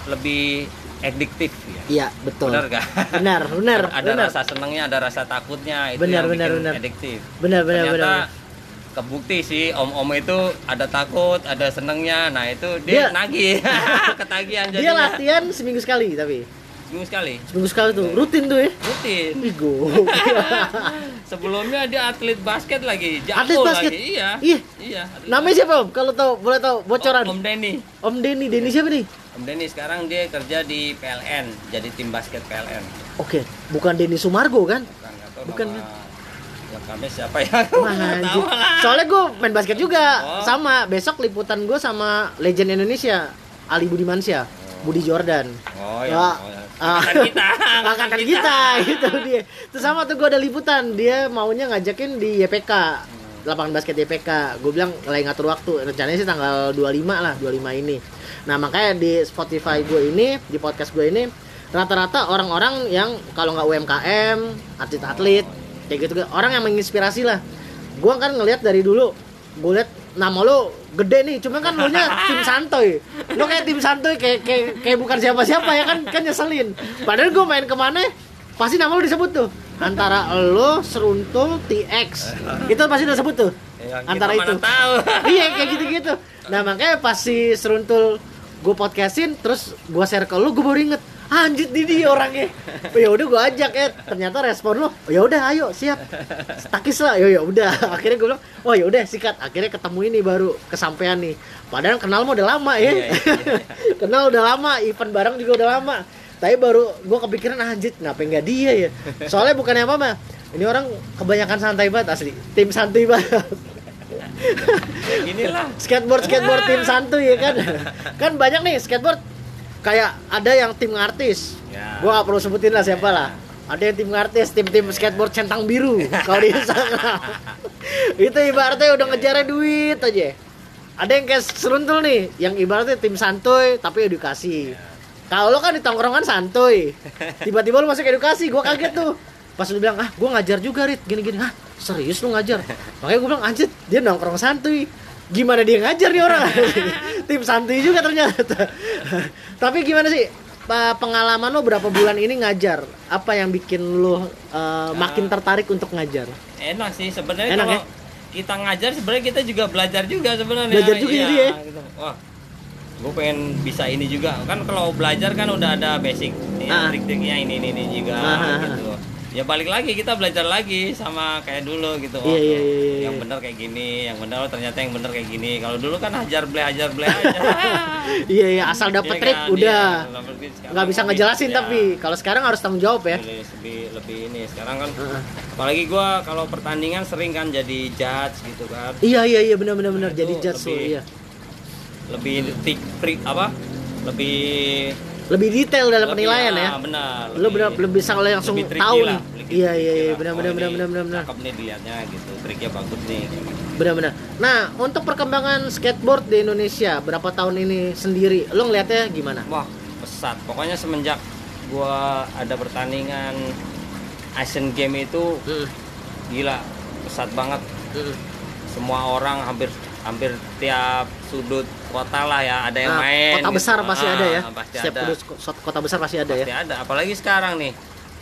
lebih adiktif ya Iya betul. benar gak Benar benar ada benar. rasa senengnya ada rasa takutnya itu Benar, yang benar, bikin benar. Benar benar ternyata benar. kebukti sih om-om itu ada takut ada senengnya nah itu dia, Dia- nagih ketagihan Dia jadinya latihan seminggu sekali tapi seminggu sekali seminggu sekali tuh rutin tuh ya. rutin gokil. sebelumnya dia atlet basket lagi jago Atlet basket? lagi iya iya atlet Namanya siapa om? Kalau tahu boleh tahu bocoran. Om Denny Om Denny, Denny siapa nih? Om Denny sekarang dia kerja di PLN jadi tim basket PLN Oke, bukan Denny Sumargo kan? bukan Bukan, nama lengkapnya siapa ya Wah, Nggak anjir. tahu lah Soalnya gue main basket juga Oh. sama. Besok liputan gue sama legend Indonesia Ali Budimansyah, Budi Jordan. oh Ya, ya, oh, ya. Ah. Angkatan kita Angkatan kita gitu dia. Terus sama tuh gue ada liputan, dia maunya ngajakin di YPK. Lapangan basket YPK. Gue bilang lagi ngatur waktu. Rencananya sih tanggal 25 lah, 25 ini. Nah, makanya di Spotify gue ini, di podcast gue ini rata-rata orang-orang yang kalau nggak UMKM, atlet-atlet kayak gitu orang yang menginspirasi lah. Gue kan ngelihat dari dulu, gue lihat nama lo gede nih, cuma kan lo nya tim santoy. Lo kayak tim santoy kayak kayak, kayak bukan siapa-siapa ya kan kan nyeselin. Padahal gue main ke mana pasti nama lo disebut tuh. Antara lo seruntul TX itu pasti udah sebut tuh. Ya, Antara itu. tahu iya kayak gitu-gitu. Nah makanya pas si seruntul gue podcastin terus gue share ke lu gue baru inget anjir di dia orangnya. Oh, ya udah gue ajak ya ternyata respon lo oh ya udah ayo siap. Takis lah ya ya udah. Akhirnya gue bilang oh ya udah sikat. Akhirnya ketemu ini baru kesampaian nih. Padahal kenal mah udah lama ya. Iya, iya, iya. kenal udah lama event bareng juga udah lama. Tapi baru gue kepikiran anjir kenapa nggak dia ya? Soalnya bukannya apa mah ini orang kebanyakan santai banget asli. Tim santai banget. Ya, skateboard skateboard tim santuy ya kan? Kan banyak nih skateboard kayak ada yang tim artis. Ya. gua gak perlu sebutin lah siapa lah. Ada yang tim artis tim tim skateboard centang biru kalau di Instagram. Itu ibaratnya udah ngejar duit aja. Ada yang kayak seruntul nih yang ibaratnya tim santuy tapi edukasi. Kalau lo kan di tongkrongan santuy. Tiba-tiba lo masuk edukasi gua kaget tuh. Pas lu bilang ah gue ngajar juga rit. Gini gini ah serius lu ngajar? Makanya gue bilang anjir dia nongkrong santuy gimana dia ngajar nih orang tim santuy juga ternyata tapi gimana sih pengalaman lo berapa bulan ini ngajar apa yang bikin lo uh, makin tertarik untuk ngajar enak sih sebenarnya Enak kalau ya? kita ngajar sebenarnya kita juga belajar juga sebenarnya Belajar juga Iya, jadi ya? gitu. wah gue pengen bisa ini juga kan kalau belajar kan udah ada basic ya, Ah. trik-triknya ini ini, ini juga Ah, ah, ah. gitu ya balik lagi kita belajar lagi sama kayak dulu gitu. Iya, iya, iya, iya, yang iya. benar kayak gini yang benar oh, ternyata yang benar kayak gini. Kalau dulu kan hajar ble hajar ble aja. Iya iya asal dapet Iya trik kan? udah. nggak bisa ngejelasin ya, tapi kalau sekarang harus tanggung jawab ya. Lebih lebih, lebih ini sekarang kan apalagi gua kalau pertandingan sering kan jadi judge gitu kan. Iya iya iya benar benar benar Itu jadi judge lebih- iya. lebih tik trik apa? Lebih lebih detail dalam lebih- penilaian ah, ya benar lo benar lebih bisa langsung lebih tahu lah, nih. iya iya iya. benar benar benar benar benar. cakep nih dilihatnya gitu triknya bagus nih. Benar benar nah untuk perkembangan skateboard di Indonesia berapa tahun ini sendiri? Lo ngeliatnya gimana? Wah pesat. Pokoknya semenjak gua ada pertandingan Asian Game itu Mm, gila pesat banget. Mm. semua orang hampir hampir tiap sudut kota lah ya ada yang Nah, main kota gitu. besar pasti Ah, ada ya pasti setiap ada. ko- kota besar pasti ada pasti ya ada apalagi sekarang nih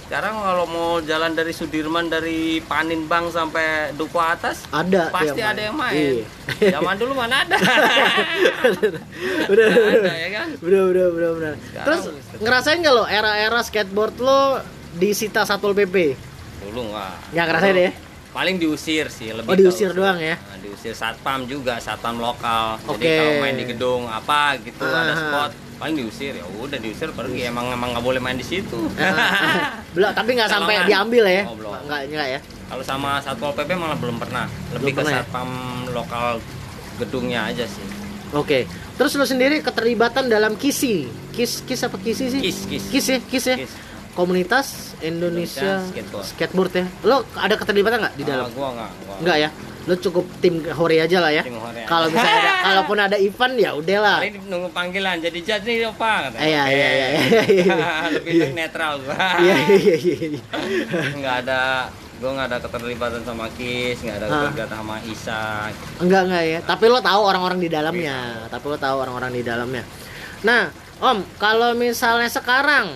sekarang kalau mau jalan dari Sudirman dari Paninbang sampai Duku atas ada pasti ada yang main Iya. zaman dulu mana ada udah Nggak ya kan bener bener bener. Sekarang Terus bisa. ngerasain gak lo era-era skateboard lo disita satpol pp? dulu nggak Nggak ngerasain Dulu ya? Paling diusir sih lebih Oh, diusir usir. doang ya? Nah, diusir satpam juga satpam lokal jadi Oke. kalau main di gedung apa gitu ada Ah. spot paling diusir ya udah diusir pergi emang emang nggak boleh main di situ Belum, tapi nggak sampai diambil ya? Oh, belum. Nggak nggak ya? Kalau sama Satpol PP malah belum pernah. Lebih Belum ke pernah ya? satpam lokal gedungnya aja sih. Oke. Terus lo sendiri keterlibatan dalam KISI. KIS KIS apa KISI sih? Kis kis. KIS ya, KIS ya. Kis. Komunitas Indonesia, Indonesia Skateboard. skateboard ya. Lo ada keterlibatan nggak di dalam? Ah, gua nggak. Gua. Enggak ya? Lo cukup tim Hore aja lah ya. Kalau misalnya ada, kalaupun ada event ya udahlah. Paling nunggu panggilan jadi judge nih apa. Iya, iya, iya, iya, iya. Lebih netral gua. Iya iya iya. iya. Nggak ada gua nggak ada keterlibatan sama Kis, nggak ada Ah. keterlibatan sama Isa. Enggak enggak ya. Tapi lo tahu orang-orang di dalamnya. Tapi lo tahu orang-orang di dalamnya. Nah, Om, kalau misalnya sekarang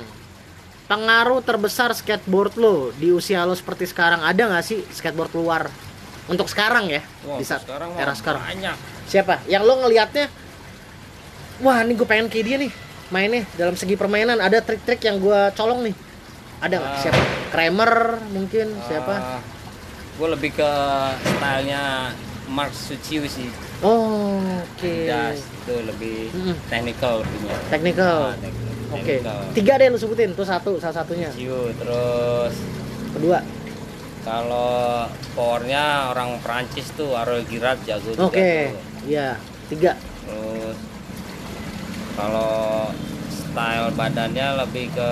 pengaruh terbesar skateboard lo di usia lo seperti sekarang. Ada nggak sih skateboard luar? Untuk sekarang ya Wah, di saat sekarang era sekarang. banyak. siapa? Yang lo ngelihatnya wah ini gue pengen kayak dia nih mainnya dalam segi permainan. Ada trik-trik yang gue colong nih. Ada nggak? Ah. siapa? Kramer mungkin siapa? Gue lebih ke stylenya Mark Suciu sih. Oh oke Das itu lebih Mm-mm. technical lebihnya. technical Ah, tek- Oke, technical. tiga deh lu sebutin, tuh satu, salah satunya. Ciu, terus Kedua, kalau powernya orang Prancis tuh Arol Girat jago juga oke, iya, tiga. terus kalau style badannya lebih ke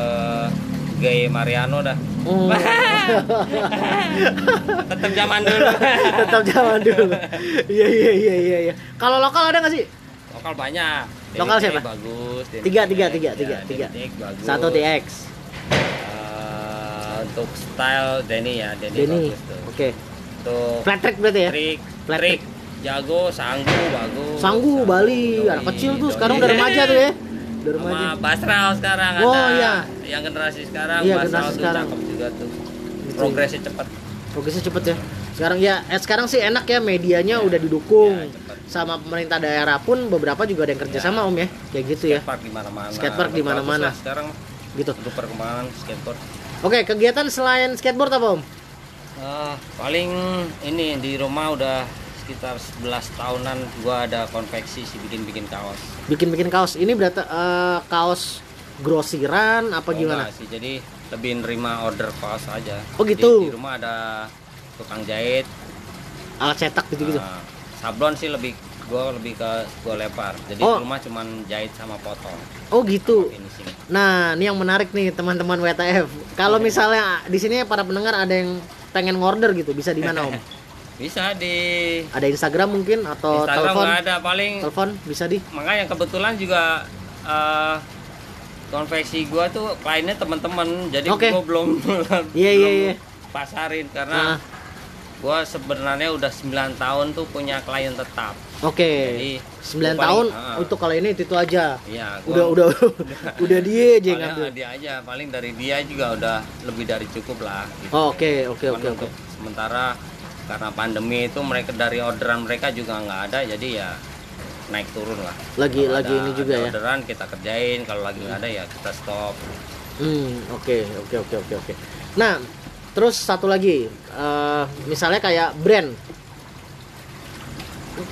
gay Mariano dah Oh, tetap zaman dulu tetap zaman dulu. Iya iya iya iya. iya. Kalau lokal ada nggak sih? lokal banyak Lokal siapa? bagus DDT, Tiga, tiga, tiga, ya, tiga, tiga. Bagus. Satu TX, Eh, untuk style Denny ya Denny, Denny. bagus tuh Oke, untuk flat track berarti ya? trik Flat trik jago sanggu bagus Sanggu Bali, Doi, anak kecil tuh doi. sekarang udah remaja tuh ya. Udah remaja. sama Basral sekarang Oh, ada iya. yang generasi sekarang Iya, Basral generasi tuh sekarang. cakep juga tuh progresnya cepat Progresnya cepet ya. Sekarang ya, eh, sekarang sih enak ya medianya udah didukung. Ya, cepet. Sama pemerintah daerah pun beberapa juga ada yang kerja Ya. sama om ya, kayak gitu ya. skatepark di mana-mana Skatepark di mana-mana. sekarang Gitu. untuk perkembangan skateboard Oke, kegiatan selain skateboard apa om? Ah, paling ini di rumah udah sekitar 11 tahunan gua ada konveksi sih bikin-bikin kaos Bikin-bikin kaos. Ini berarti eh, kaos grosiran apa Oh, gimana? sih, jadi lebih nerima order kaos aja. Oh, Jadi gitu. Di, rumah ada tukang jahit. Alat cetak gitu-gitu. nah, sablon sih lebih gua lebih ke gua lepar. Jadi Oh. di rumah cuman jahit sama potong. Oh gitu. Nah, ini yang menarik nih teman-teman WTF. Kalau misalnya di sini para pendengar ada yang pengen ngorder gitu, bisa di mana om? Bisa di Ada Instagram mungkin atau Instagram telepon? ada paling Telepon bisa di. makanya kebetulan juga eh, konveksi gua tuh kliennya teman-teman jadi Oke. gua belum Iya, iya, iya. pasarin Ah, karena gua sebenarnya udah 9 tahun tuh punya klien tetap. Oke. Jadi 9 gua tahun paling- ah, untuk kalau ini itu, itu aja. Iya, gua Udah udah udah dia aja paling ngambil. dia aja paling dari dia juga udah lebih dari cukup lah gitu. Oh, Oke, oke, oke, oke. untuk sementara karena pandemi itu mereka dari orderan mereka juga nggak ada jadi ya naik turun lah. Lagi Kalau lagi ada- ini juga ada ya. Orderan kita kerjain kalau lagi nggak ada ya kita stop. Hmm, oke, oke, oke, oke, oke. Nah, terus satu lagi, eh, misalnya kayak brand.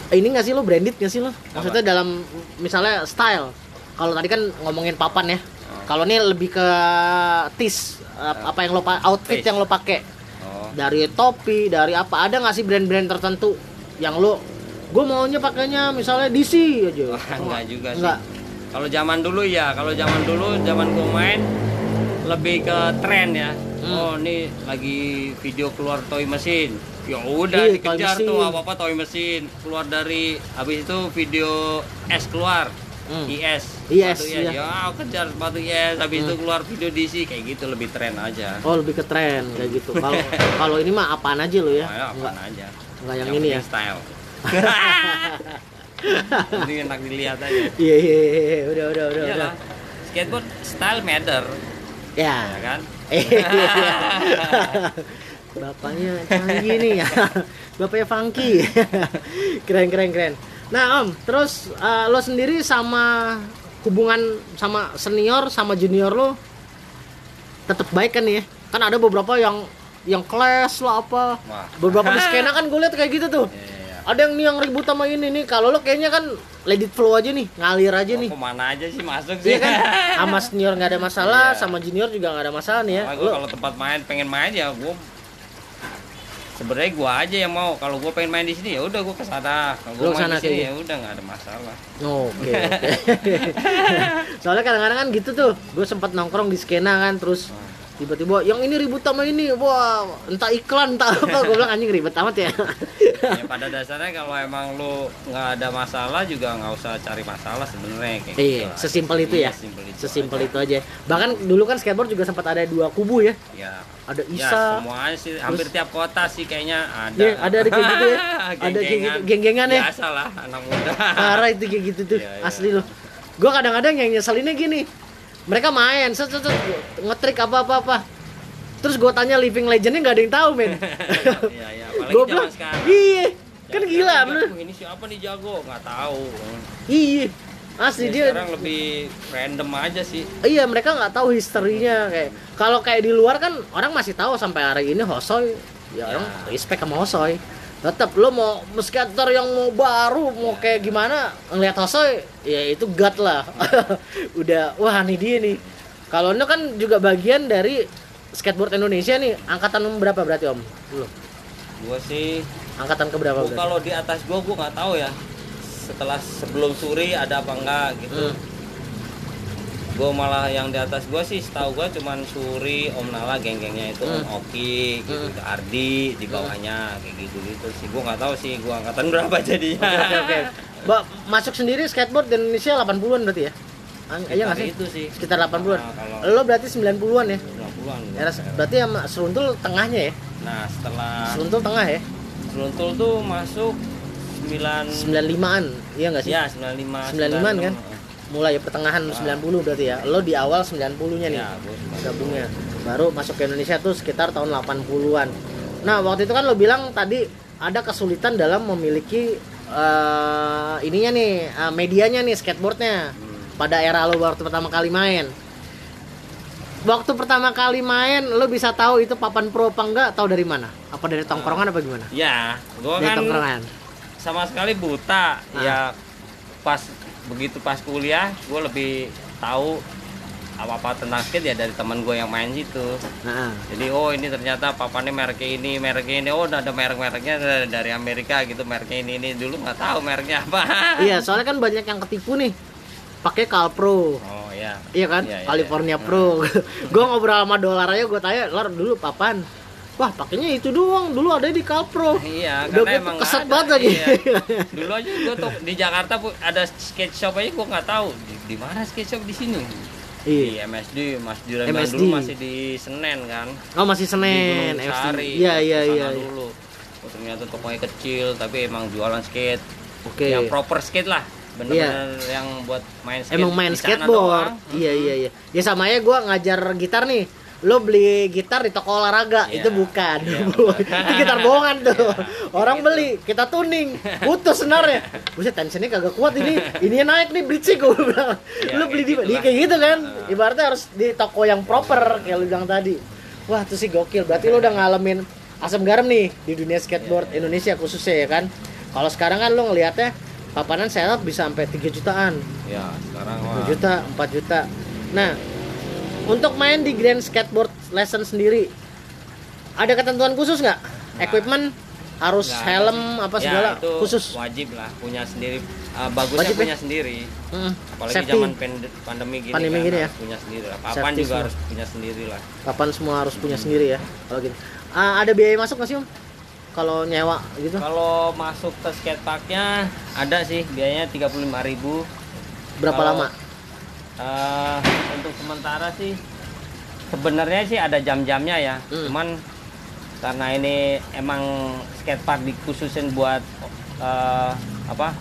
Ini nggak sih lo branded nggak sih lo? Maksudnya dalam misalnya style. Kalau tadi kan ngomongin papan ya. Kalau ini lebih ke tis ap- apa yang lo outfit yang lo pakai. Oh, Dari topi, dari apa? Ada nggak sih brand-brand tertentu yang lo gue maunya pakainya misalnya DC aja. Wah, enggak juga sih. Enggak. Kalau zaman dulu ya, kalau zaman dulu zaman gua main lebih ke tren ya. Hmm. Oh, ini lagi video keluar toy mesin. Ya udah Iya, dikejar tuh mesin. apa-apa toy mesin. Keluar dari habis itu video S keluar. Hmm. IS. IS, sepatu iya. Ya, kejar sepatu IS. Habis itu keluar video DC kayak gitu lebih tren aja. Oh lebih ke tren kayak gitu. Kalau kalau ini mah apaan aja lo ya? Nah, Enggak, apaan aja. enggak yang, ini ya. style. Ini enak dilihat aja. Iya iya iya, iya. udah udah udah udah. Iyalah. Skateboard style matter, Ya. ya kan? Iya. Bapaknya canggih nih ya. Bapaknya funky. keren keren keren. Nah Om, terus eh, lo sendiri sama hubungan sama senior sama junior lo tetap baik kan ya? Kan ada beberapa yang yang kelas lah apa. Wah. Beberapa di skena kan gue lihat kayak gitu tuh. Iya, iya. Ada yang nih yang ribut sama ini nih. Kalau lo kayaknya kan let it flow aja nih, ngalir aja nih. Mau ke mana aja sih masuk sih? Iya kan? Sama senior nggak ada masalah, Iya. sama junior juga nggak ada masalah nih ya. Lo kalau tempat main pengen main ya gua sebenarnya gua aja yang mau. Kalau gua pengen main di sini ya udah gua ke sana. Kalau ke sana main di sini ya udah nggak ada masalah. Oke, oke. Soalnya kadang-kadang kan gitu tuh. Gue sempat nongkrong di skena kan, terus tiba-tiba yang ini ribut sama ini, wah entah iklan entah apa. Gue bilang anjing ribet amat ya. ya pada dasarnya kalau emang lu nggak ada masalah juga nggak usah cari masalah sebenarnya kayak Iya, gitu. sesimpel itu Iya, ya. Sesimpel itu. Sesimpel aja. itu aja. Bahkan dulu kan skateboard juga sempat ada dua kubu ya. Ya. Ada Ya, Isa, semuanya sih hampir tiap kota sih kayaknya ada. Iya, ada ada kayak gitu ya. Ada kayak gitu, Geng-gengan. ya. Biasa lah anak muda. Parah itu kayak gitu tuh, Iya, iya. asli loh. Gue kadang-kadang yang nyeselinnya gini, mereka main, set, set, set, ngetrik apa-apa-apa. Terus gue tanya living legendnya nggak ada yang tahu men. Iya, iya, gue bilang, iya, kan gila bener. Ini siapa nih jago? Nggak tahu. Iya, asli Ya, dia. sekarang lebih random aja sih. Iya mereka nggak tahu historinya kayak. Kalau kayak di luar kan orang masih tahu sampai hari ini Hosoy, ya, Ya. orang respect sama Hosoy. Tetap lo mau skater yang mau baru mau kayak gimana ngelihat Hosoy, ya itu god lah. Udah wah nih dia nih. Kalau lo kan juga bagian dari skateboard Indonesia nih. Angkatan berapa berarti Om? Lu. Gua sih Angkatan ke berapa gua kalau di atas gua gua nggak tahu ya. Setelah sebelum suri ada apa enggak gitu. Hmm. Gua malah yang di atas gua sih setahu gua cuman Suri, Om Nala geng-gengnya itu Hmm. Om Oki, gitu, Hmm. Ardi di bawahnya kayak gitu-gitu sih. Gua nggak tahu sih gua angkatan berapa jadinya. Oke oke oke. Mbak masuk sendiri skateboard di Indonesia 80-an berarti ya? Ang- Iya nggak sih? Itu sih. Sekitar 80-an. Nah, kalau Lo berarti 90-an ya? 90-an. gua. Era berarti sama seruntul tengahnya ya? Nah, setelah Seruntul tengah ya? Seruntul tuh masuk 9 95-an. Iya nggak sih? Ya, 95 95-an kan? 96. Mulai pertengahan 90 berarti ya. Lo di awal 90-nya nih. Ya. Gabungnya. Baru masuk ke Indonesia tuh sekitar tahun 80-an. Nah, waktu itu kan lo bilang tadi ada kesulitan dalam memiliki eh, ininya nih, eh, medianya nih skateboardnya. Hmm. Pada era lo waktu pertama kali main. Waktu pertama kali main, lo bisa tahu itu papan pro apa enggak? Tahu dari mana? Apa dari tongkrongan apa gimana? Ya, gua Dari kan tongkrongan. sama sekali buta. Ah. Ya pas begitu pas kuliah, gua lebih tahu apa-apa tentang skate ya dari teman gue yang main situ. Nah, Jadi oh ini ternyata papannya mereknya ini, mereknya ini. Oh ada merek-mereknya dari- dari Amerika gitu, mereknya ini ini. Dulu nggak tahu mereknya apa. iya, soalnya kan banyak yang ketipu nih. Pakai Calpro. Oh ya. Iya kan? Iya, iya, California iya. Pro. gue ngobrol sama dolar aja gue tanya, "Lar dulu papan?" Wah, pakainya itu doang. Dulu ada di Calpro. Iya, Udah karena emang keset banget lagi. Iya. Dulu aja gua tuh di Jakarta ada skate shop aja gua nggak tahu di, di mana skate shop di sini. di Iya. MSD Mas Juran MSD. dulu masih di Senen kan Oh masih di Gunung MSD. Sari Iya iya iya. iya. dulu oh, ternyata tokonya kecil tapi emang jualan skate Oke. yang proper skate lah bener-bener yang buat main skate Emang main di skateboard. doang. Iya iya iya. Ya sama ya gua ngajar gitar nih. Lo beli gitar di toko olahraga, Iya. itu bukan. Iya, itu gitar bohongan tuh. Iya, Orang gitu. beli, kita tuning, putus sebenarnya. Buset tensionnya kagak kuat ini. Ini naik nih bridge gua bilang. Iya, Lu beli di, kayak di kayak gitu kan. Heeh. Ibaratnya harus di toko yang proper kayak lu bilang tadi. Wah, itu sih gokil. Berarti lu udah ngalamin asam garam nih di dunia skateboard Iya, Indonesia khususnya ya kan. Kalau sekarang kan lu ngelihatnya papanan setup bisa sampai 3 jutaan. ya sekarang 2 wah juta, 4 juta. Nah, untuk main di Grand Skateboard Lesson sendiri, ada ketentuan khusus nggak? Equipment harus Nggak helm sih. apa Ya, segala itu khusus. wajib lah punya sendiri Uh, bagusnya Wajib ya? punya sendiri Hmm, apalagi safety. zaman pand- pandemi gini Pandemi kan gini ya? harus punya sendiri lah papan Safety juga semua. harus punya sendiri lah Kapan semua harus punya sendiri ya? Kalau gitu. Ah, ada biaya masuk nggak sih om? Kalau nyewa gitu? kalau masuk ke skateparknya ada sih biayanya 35.000 Berapa kalau- lama? Eh, untuk sementara sih sebenarnya sih ada jam-jamnya ya Hmm. cuman karena ini emang skatepark dikhususin buat eh, apa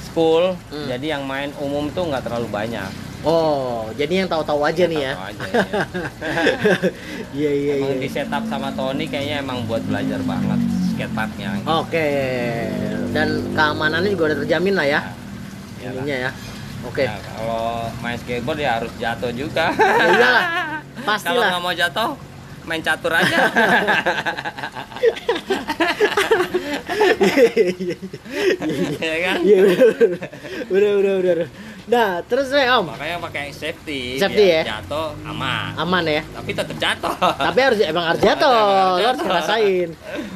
school Hmm. jadi yang main umum tuh nggak terlalu banyak Oh, jadi yang tahu-tahu aja nih ya. Tahu ya. Iya iya emang iya. di setup sama Tony kayaknya emang buat belajar banget skateparknya Oke. Dan keamanannya juga udah terjamin lah ya. Iyalah. Ininya ya. Oke. Ya, kalau main skateboard ya harus jatuh juga Ya iyalah. kalau Pastilah. nggak mau jatuh main catur aja ya kan Iya udah, udah udah. Nah terus nih om makanya pakai safety, Safety ya? jatuh aman aman ya. tapi tetap jatuh Tapi harus emang harus jatuh, lo harus ngerasain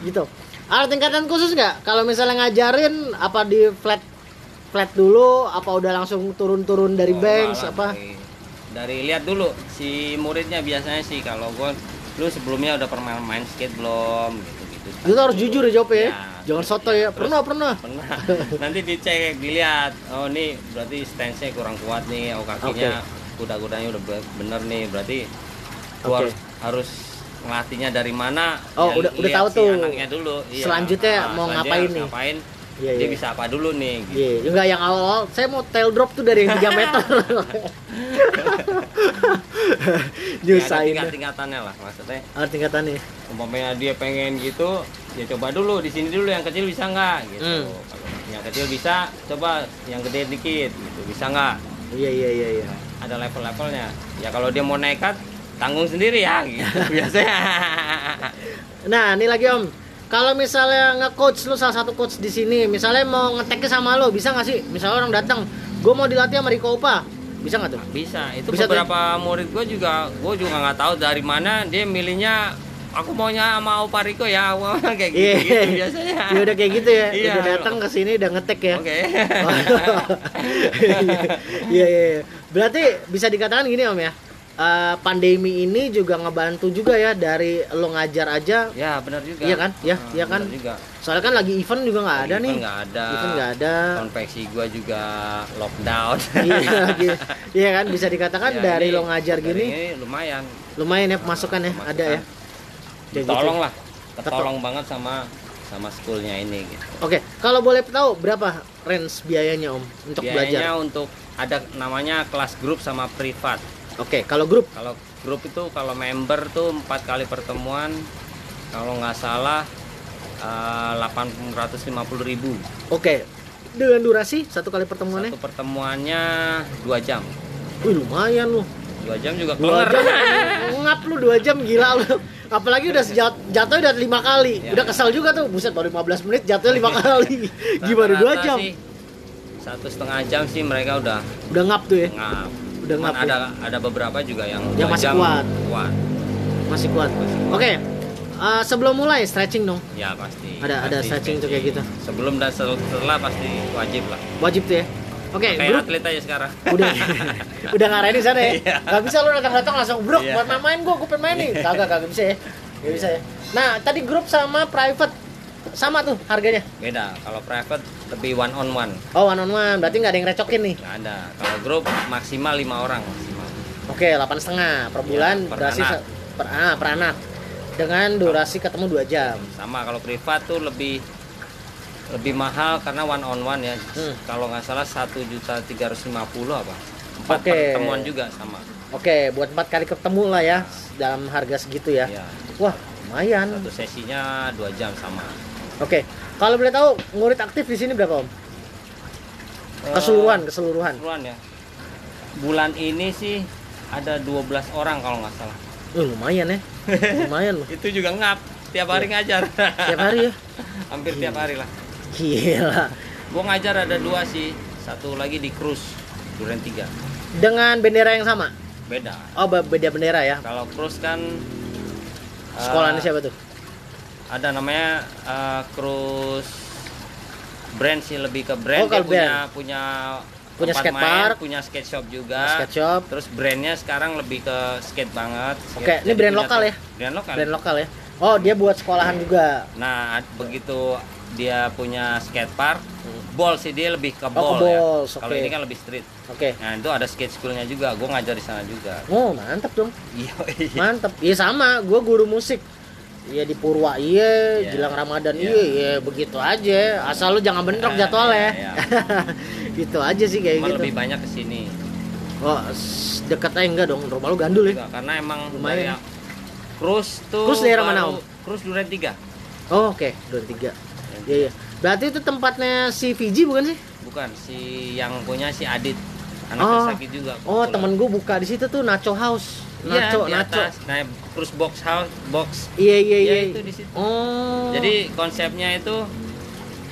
gitu. Ada tingkatan khusus nggak? Kalau misalnya ngajarin apa di flat flat dulu, apa udah langsung turun-turun dari Oh, banks malah apa? dari, dari lihat dulu si muridnya biasanya sih kalau gue lu sebelumnya udah pernah main skate belum gitu gitu Itu harus jujur ya jawabnya ya. Ya, Jangan soto ya. ya. Terus- Pernah pernah. pernah nanti dicek dilihat oh ini berarti stance-nya kurang kuat nih oh kakinya kuda-kudanya udah be- bener nih berarti gua harus, harus ngelatihnya dari mana Oh, Ya, udah- udah tahu si tuh. anaknya dulu Iya. Selanjutnya Ah, mau selanjutnya ngapain nih? ngapain Iya dia iya. bisa apa dulu nih gitu. Iya, enggak yang awal-awal saya mau tail drop tuh dari yang 3 meter. Ya, ada Nyusahin. tingkat-tingkatannya lah maksudnya Ada tingkatannya. umpamanya dia pengen gitu ya coba dulu di sini dulu yang kecil bisa nggak gitu Hmm. kalau yang kecil bisa coba yang gede dikit gitu bisa nggak Iya iya iya iya. ada level-levelnya ya kalau dia mau nekat tanggung sendiri ya gitu biasanya Nah, ini lagi Om. Kalau misalnya nge-coach lu salah satu coach di sini, misalnya mau ngetek sama lo, bisa nggak sih? Misalnya orang datang, gue mau dilatih sama Riko Opa, bisa nggak tuh? bisa itu Bisa tuh. beberapa murid gue juga gue juga nggak tahu dari mana dia milihnya aku maunya sama Opa Riko ya kayak gitu, gitu biasanya Ya udah kayak gitu ya. Iya. Udah datang ke sini udah ngetek ya. oke Iya iya. iya. Berarti bisa dikatakan gini Om ya. Eh, pandemi ini juga ngebantu juga ya dari lo ngajar aja. ya benar juga Iya kan? Ya, Ah, iya kan? juga Soalnya kan lagi event juga nggak ada Event nih. nggak ada Event nggak ada. konveksi gue juga lockdown iya. Iya kan bisa dikatakan Ya, dari ini- lo ngajar dari gini ini lumayan lumayan ya pemasukan ya Pemasukan. ada ya. Kayak gitu. tolong lah ketolong banget sama sama schoolnya ini gitu Oke, kalau boleh tahu berapa range biayanya Om untuk biayanya belajar? untuk ada namanya kelas grup sama privat Oke, kalau grup kalau grup itu kalau member tuh empat kali pertemuan kalau nggak salah eh, 850.000 ribu Oke. Dengan durasi satu kali pertemuannya? satu pertemuannya dua jam Wih, lumayan lu. dua jam juga Dua kelar jam ngap lu dua jam gila lu. Apalagi udah sejat, jatuhnya udah lima kali. Ya. Udah kesel juga tuh. Buset baru 15 menit jatuhnya lima kali. Gimana dua jam? sih, satu setengah jam sih mereka udah Udah ngap tuh ya. ngap Cuman ada ya. ada beberapa juga yang Yang masih jam kuat. kuat Masih kuat. Oke. eh, sebelum mulai stretching dong. ya pasti Ada- ada Pasti stretching tuh kayak gitu. sebelum dan setelah pasti wajib lah Wajib tuh ya. Oke, kayak grup atlet aja sekarang udah udah ngarahin di sana ya. Iya. Gak bisa lu datang-datang langsung bro, Iya. buat main gua, gua pengen main nih. Kagak kagak bisa ya. Gak bisa ya. Nah, tadi grup sama private sama tuh harganya. beda kalau private lebih one on one Oh, one on one, berarti nggak ada yang recokin nih. nggak ada kalau grup maksimal lima orang maksimal Oke, 8 setengah per bulan per durasi anak. per, ah, per anak. Dengan durasi ketemu 2 jam. sama kalau privat tuh lebih lebih mahal karena one on one ya Hmm. kalau nggak salah satu juta tiga apa empat Oke. pertemuan juga sama Oke, buat empat kali ketemu lah ya dalam harga segitu ya. ya Wah, lumayan. satu sesinya dua jam sama Oke, kalau boleh tahu murid aktif di sini berapa om? Eh, Keseluruhan, keseluruhan. keseluruhan ya bulan ini sih ada 12 orang kalau nggak salah Eh, lumayan ya, lumayan loh. itu juga ngap tiap hari ngajar Tiap hari ya. hampir tiap hari lah Gila. gua ngajar ada dua sih satu lagi di cruise duren tiga Dengan bendera yang sama. beda Oh, be- beda bendera ya. kalau cruise kan Sekolahnya siapa tuh? Ada namanya eh, cruise brand sih lebih ke brand Oh, dia kalau punya brand. punya Punya skate main, park. punya skate shop juga Skate shop. terus brandnya sekarang lebih ke skate banget Oke, Skate- ini brand lokal ya? brand lokal Brand lokal ya. Oh, dia buat sekolahan juga. nah begitu dia punya skate park ball sih dia lebih ke ke ball ya kalau oke. ini kan lebih street Oke. nah itu ada skate schoolnya juga gue ngajar di sana juga Oh, mantap dong. iya Mantap. Iya sama, gua guru musik. Iya di Purwa iya, Iya. Gilang Ramadan Iya. iya, iya begitu aja. Asal lu jangan bentrok Iya, jadwalnya. iya, gitu aja sih kayak Cuma gitu. lebih banyak ke sini Oh, deket aja enggak dong. Rumah lu gandul ya? Enggak, karena emang Lumayan. cruise tuh Cruise daerah mana, baru- Cruise Duren 3 Oh, oke. Dua tiga. Iya, iya. Berarti itu tempatnya si Fiji bukan sih? bukan si yang punya si Adit anak Oh. sakit juga Oh, temen gue buka di situ tuh Nacho House. Nacho, di Nacho. atas. nah cruise box house box Iya, iya, Iya, iya. itu di situ. Oh. jadi konsepnya itu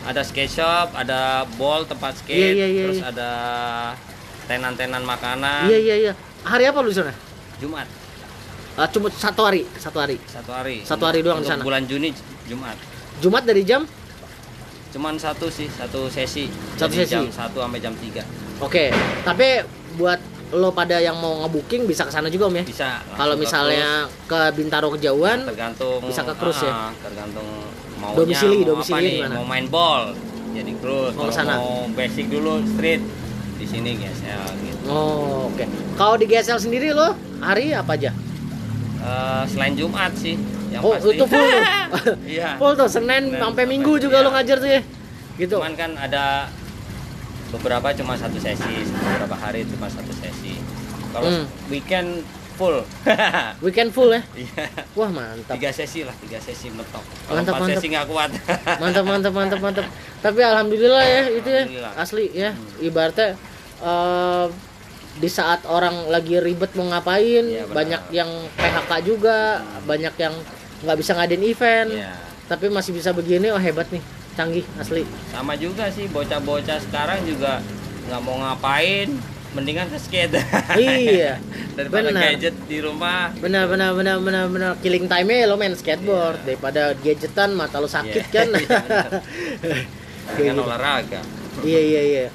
ada skate shop ada ball tempat skate Iya, iya, iya, terus iya. ada tenan-tenan makanan Iya, iya, iya. Hari apa lu sana? Jumat Ah, cuma satu hari, satu hari. satu hari Satu hari doang di sana? bulan Juni Jumat Jumat dari jam? cuman satu sih satu sesi Satu Jadi sesi? jam 1 sampai jam 3 Oke. Tapi buat lo pada yang mau ngebooking bisa ke sana juga om ya? bisa Kalau ke misalnya ke Bintaro kejauhan, tergantung bisa ke cruise ya? ah, tergantung maunya Domisili, mau domisili apa nih gimana? mau main ball jadi cruise Mau ke Kalau sana? mau basic dulu street di sini GSL gitu Oh, oke. Kalau di GSL sendiri lo hari apa aja? Eh, selain Jumat sih yang oh, pasti itu full tuh. iya full tuh Senin Senin sampai Minggu juga iya. lo ngajar tuh ya. Gitu. cuman kan ada beberapa cuma satu sesi beberapa hari cuma satu sesi kalau Hmm. weekend full Weekend full ya. iya Wah, mantap. tiga sesi lah tiga sesi mentok kalau Mantap, empat mantap. sesi nggak kuat mantap mantap mantap mantap tapi alhamdulillah ya itu ya asli ya ibaratnya eh, di saat orang lagi ribet mau ngapain benar. banyak yang PHK juga banyak yang nggak bisa ngadain event Iya. tapi masih bisa begini oh hebat nih canggih asli. Sama juga sih bocah-bocah sekarang juga nggak mau ngapain mendingan ke skate. Iya daripada Benar. gadget di rumah. Benar benar benar benar benar. Killing time lo main skateboard daripada gadgetan mata lo sakit Iya, kan? Iya, dengan gitu. olahraga. Iya iya iya.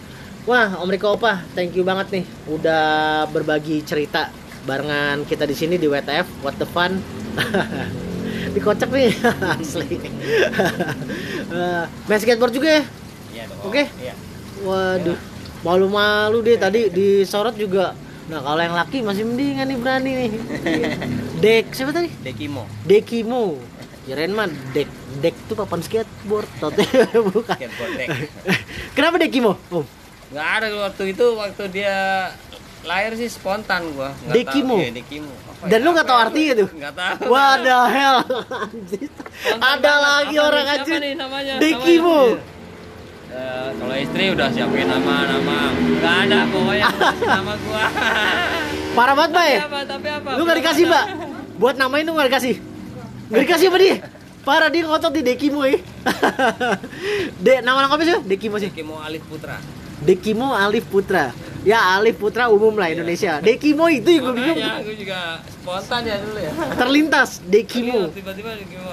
Wah, Om Riko Opa, thank you banget nih. Udah berbagi cerita barengan kita di sini di WTF What the Fun. Dikocok nih asli. Eh, main skateboard juga ya? Iya. Oke. Iya. Waduh, malu-malu deh tadi disorot juga. Nah, kalau yang laki masih mendingan nih berani nih. Dek, siapa tadi? Dekimo. Dekimo. Kirain mah dek dek tuh papan skateboard, tote bukan. Skateboard deck. Kenapa Dekimo? Om? Nggak ada waktu itu waktu dia lahir sih spontan gua. Nggak Dekimo? tahu. Iya, Dekimo. Apa Dan ya? lu nggak tahu ya? artinya tuh? Nggak tahu. What the hell? Ada lagi Apa orang namanya? Dekimo. Namanya? Eh, kalau istri udah siapin nama-nama. Nggak ada pokoknya nama gua. Parah banget, Bay. Tapi apa? Tapi apa? Lu nggak dikasih, Mbak? Buat namain lu nggak dikasih? Nggak dikasih apa dia? Parah dia ngotot di Dekimo ya. Dek, nama lengkapnya sih? Dekimo sih. Dekimo Alif Putra. Dekimo Alif Putra. Ya Alif Putra umum lah Indonesia. Dekimo itu yang gue bingung. Makanya aku juga spontan ya dulu ya. Terlintas Iya, Dekimo. Tiba-tiba Dekimo.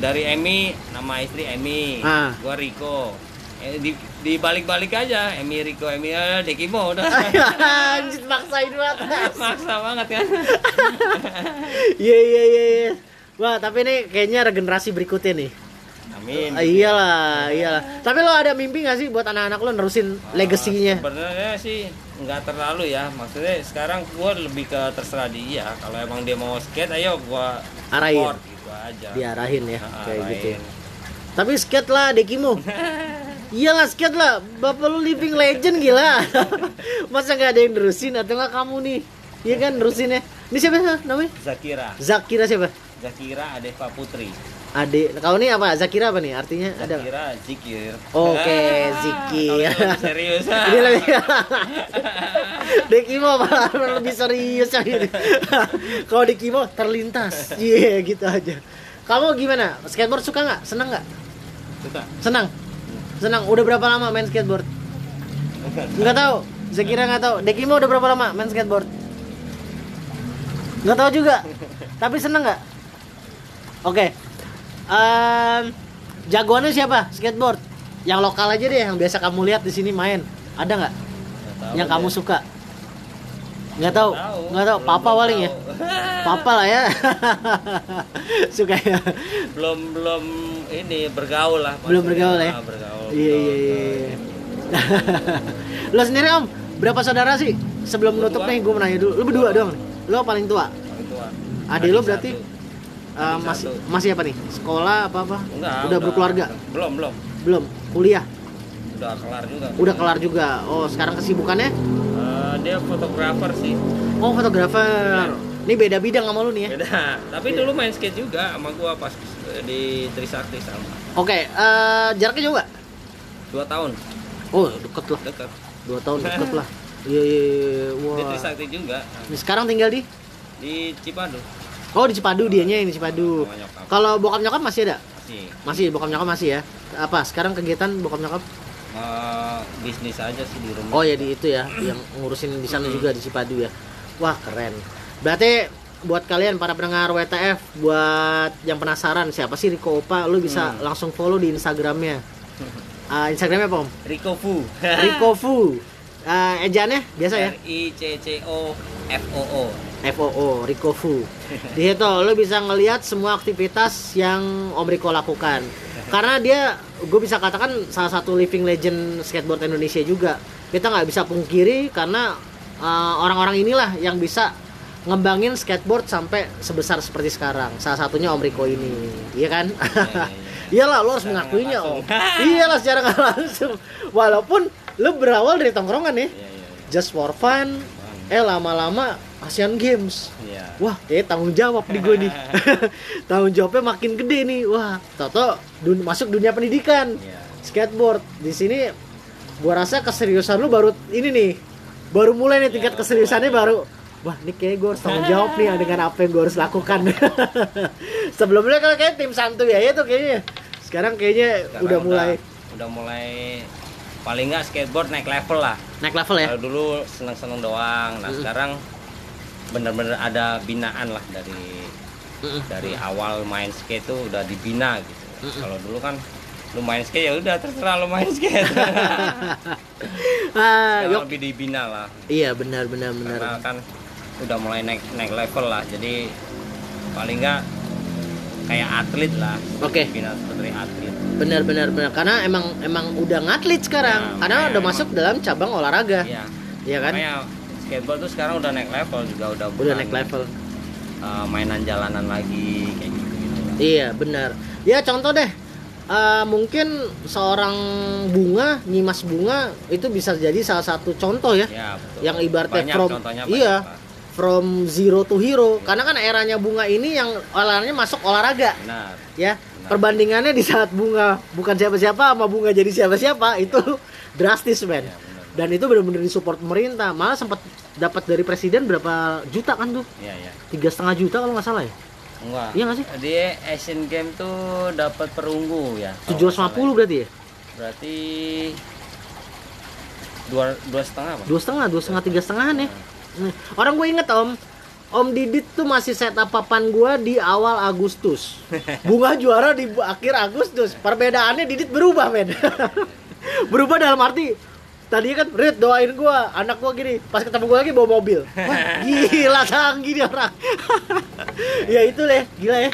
Dari Emi, nama istri Emi. Ah. Gua Riko. Eh, di, dibalik-balik aja Emi Riko Emi eh, Dekimo udah Anjir maksain banget. maksa banget kan Iya iya iya iya. Wah, tapi ini kayaknya regenerasi berikutnya nih. Amin Ah, iyalah, iyalah. Tapi lo ada mimpi gak sih buat anak-anak lo nerusin Ah, legasinya? sebenarnya sih nggak terlalu ya maksudnya sekarang gua lebih ke terserah dia kalau emang dia mau skate ayo gua Arahin. support gitu aja Diarahin ya, Ah, kayak gitu. arahin. Tapi skate lah, Dekimo. Iyalah skate lah, bapak lu living legend gila. Masa nggak ada yang nerusin atau nggak kamu nih? Iya kan nerusin ya. Ini siapa namanya? Zakira Zakira siapa? Zakira Adeva Putri Adik. Kau ini apa? Zakira apa nih? Artinya ada. Zakira zikir Oke, Ah, zikir. serius Ini lebih Dekimo malah lebih serius yang ini. Kalau Dekimo terlintas. Iya gitu aja. Kamu gimana? Skateboard suka nggak? Senang nggak? suka Senang. Senang. Udah berapa lama main skateboard? Nggak tahu. Zakira nggak tahu. Dekimo udah berapa lama main skateboard? Nggak tahu juga. Tapi seneng nggak? Oke. Em, jagoannya siapa? Skateboard. Yang lokal aja deh, yang biasa kamu lihat di sini main. Ada nggak? Yang kamu deh. suka? Nggak tahu. Nggak tahu. Belum- Papa paling ya. Papa lah ya. suka ya. belum belum ini bergaul lah Belum bergaul ya? Ah, bergaul Iya iya iya. Lo sendiri om, berapa saudara sih? Sebelum menutup nih, gue mau nanya dulu. Lo berdua doang. nih? Lo paling tua. Paling tua. Adik lo berarti satu. Uh, masih masih apa nih? Sekolah apa apa? Enggak, udah, berkeluarga? belum belum Belum. Kuliah? udah kelar juga Udah kelar juga. Oh, sekarang kesibukannya? Eh, dia fotografer sih Oh, fotografer. Ini beda bidang sama lu nih ya. beda tapi dulu main skate juga sama gua pas eh, di Trisakti sama Oke, eh, jaraknya jauh gak? dua tahun Oh, deket lah. dekat Dua tahun deket lah. Iya, iya, iya. di Wah. Trisakti juga Sekarang tinggal di? di Cipadu Oh, di Cipadu dianya yang di Cipadu. Kalau bokap nyokap masih ada? masih Masih bokap nyokap masih ya. Apa? Sekarang kegiatan bokap nyokap? Eh, bisnis aja sih di rumah Oh ya di itu ya, yang ngurusin di sana juga di Cipadu ya. Wah keren. Berarti buat kalian para pendengar WTF, buat yang penasaran siapa sih Riko Opa, lu bisa langsung follow di Instagramnya. Ah, Instagramnya apa om? Rico Fu Riko Fu. Ah, ejaannya biasa ya? R I C C O F O O FOO Riko Fu. Di situ lo bisa ngelihat semua aktivitas yang Om Riko lakukan. Karena dia, gue bisa katakan salah satu living legend skateboard Indonesia juga. Kita nggak bisa pungkiri karena uh, orang-orang inilah yang bisa ngembangin skateboard sampai sebesar seperti sekarang. Salah satunya Om Riko ini, iya kan? iya. Iyalah, lo harus Secara mengakuinya Om. Iyalah secara nggak langsung. Walaupun lo berawal dari tongkrongan ya, Iya, iya, iya. just for fun. Eh lama-lama Asian Games. Iya. Wah, kayak tanggung jawab nih gue nih. tanggung jawabnya makin gede nih. Wah, Toto dun- masuk dunia pendidikan. Iya. Skateboard. Di sini gua rasa keseriusan lu baru ini nih. Baru mulai nih tingkat Iya, keseriusannya baru. Wah, ini kayak gue harus tanggung jawab nih dengan apa yang gue harus lakukan. Sebelumnya kalau kayak tim santuy ya itu kayaknya. Sekarang kayaknya Sekarang udah mulai udah mulai paling nggak skateboard naik level lah naik level ya. kalau dulu seneng-seneng doang nah Mm-mm. sekarang bener-bener ada binaan lah dari Mm-mm. dari awal main skate tuh udah dibina gitu Mm-mm. kalau dulu kan lu main skate ya udah terserah lu main skate Ah, yok. lebih dibina lah Iya, benar benar benar. karena kan udah mulai naik naik level lah jadi paling nggak kayak atlet lah Oke. bina seperti atlet Benar benar benar karena emang emang udah ngatlet sekarang Ya, karena udah emang. masuk dalam cabang olahraga. Iya. Iya kan? Makanya skateboard tuh sekarang udah naik level juga udah Udah naik level. uh, mainan jalanan lagi kayak gitu gitu lah. Iya, benar. Ya contoh deh. eh, mungkin seorang bunga nyimas bunga itu bisa jadi salah satu contoh ya Ya, betul. yang ibaratnya Banyak from contohnya iya banyak, Pak. from zero to hero karena kan eranya bunga ini yang olahraganya masuk olahraga Benar. ya perbandingannya di saat bunga bukan siapa-siapa sama bunga jadi siapa-siapa itu drastis men Ya, benar. dan itu benar-benar disupport pemerintah malah sempat dapat dari presiden berapa juta kan tuh Iya, iya. tiga setengah juta kalau nggak salah ya Enggak. Iya nggak sih? Di Asian Game tuh dapat perunggu ya. kalau tujuh nggak salah ya. berarti ya Berarti dua dua setengah pak. dua setengah dua setengah tiga setengahan ya Nih, orang gue inget om Om Didit tuh masih set up papan gua di awal Agustus. Bunga juara di akhir Agustus. Perbedaannya Didit berubah, men. berubah dalam arti tadinya kan Rit doain gua, anak gua gini. Pas ketemu gua lagi bawa mobil. Wah, gila canggih dia orang. ya itu deh, gila ya.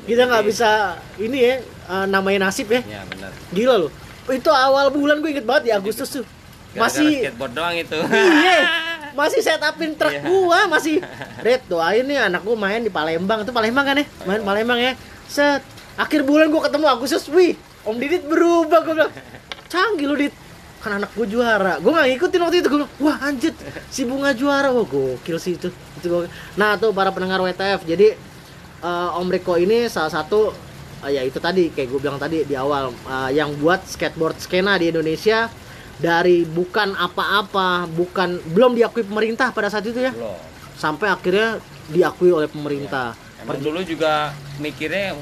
kita nggak Jadi- bisa ini ya eh, namain nasib ya. Ya benar. Gila loh. Itu awal bulan gue inget banget di Agustus tuh. Masih skateboard doang itu. Iya masih setupin truk Iya. gua masih. Red doain nih anak gua main di Palembang. Itu Palembang kan ya? Main Palembang ya. Set akhir bulan gua ketemu Agustus wih Om Didit berubah gua bilang. Canggih lu Dit kan anak gua juara. Gua nggak ngikutin waktu itu. Bilang wah anjir si bunga juara. Wah gokil sih itu. Itu gokil. nah tuh para pendengar WTF jadi eh, Om Riko ini salah satu eh, ya itu tadi kayak gue bilang tadi di awal eh, yang buat skateboard skena di Indonesia dari bukan apa-apa bukan belum diakui pemerintah pada saat itu ya. Belum. Sampai akhirnya diakui oleh pemerintah. Emang dulu juga mikirnya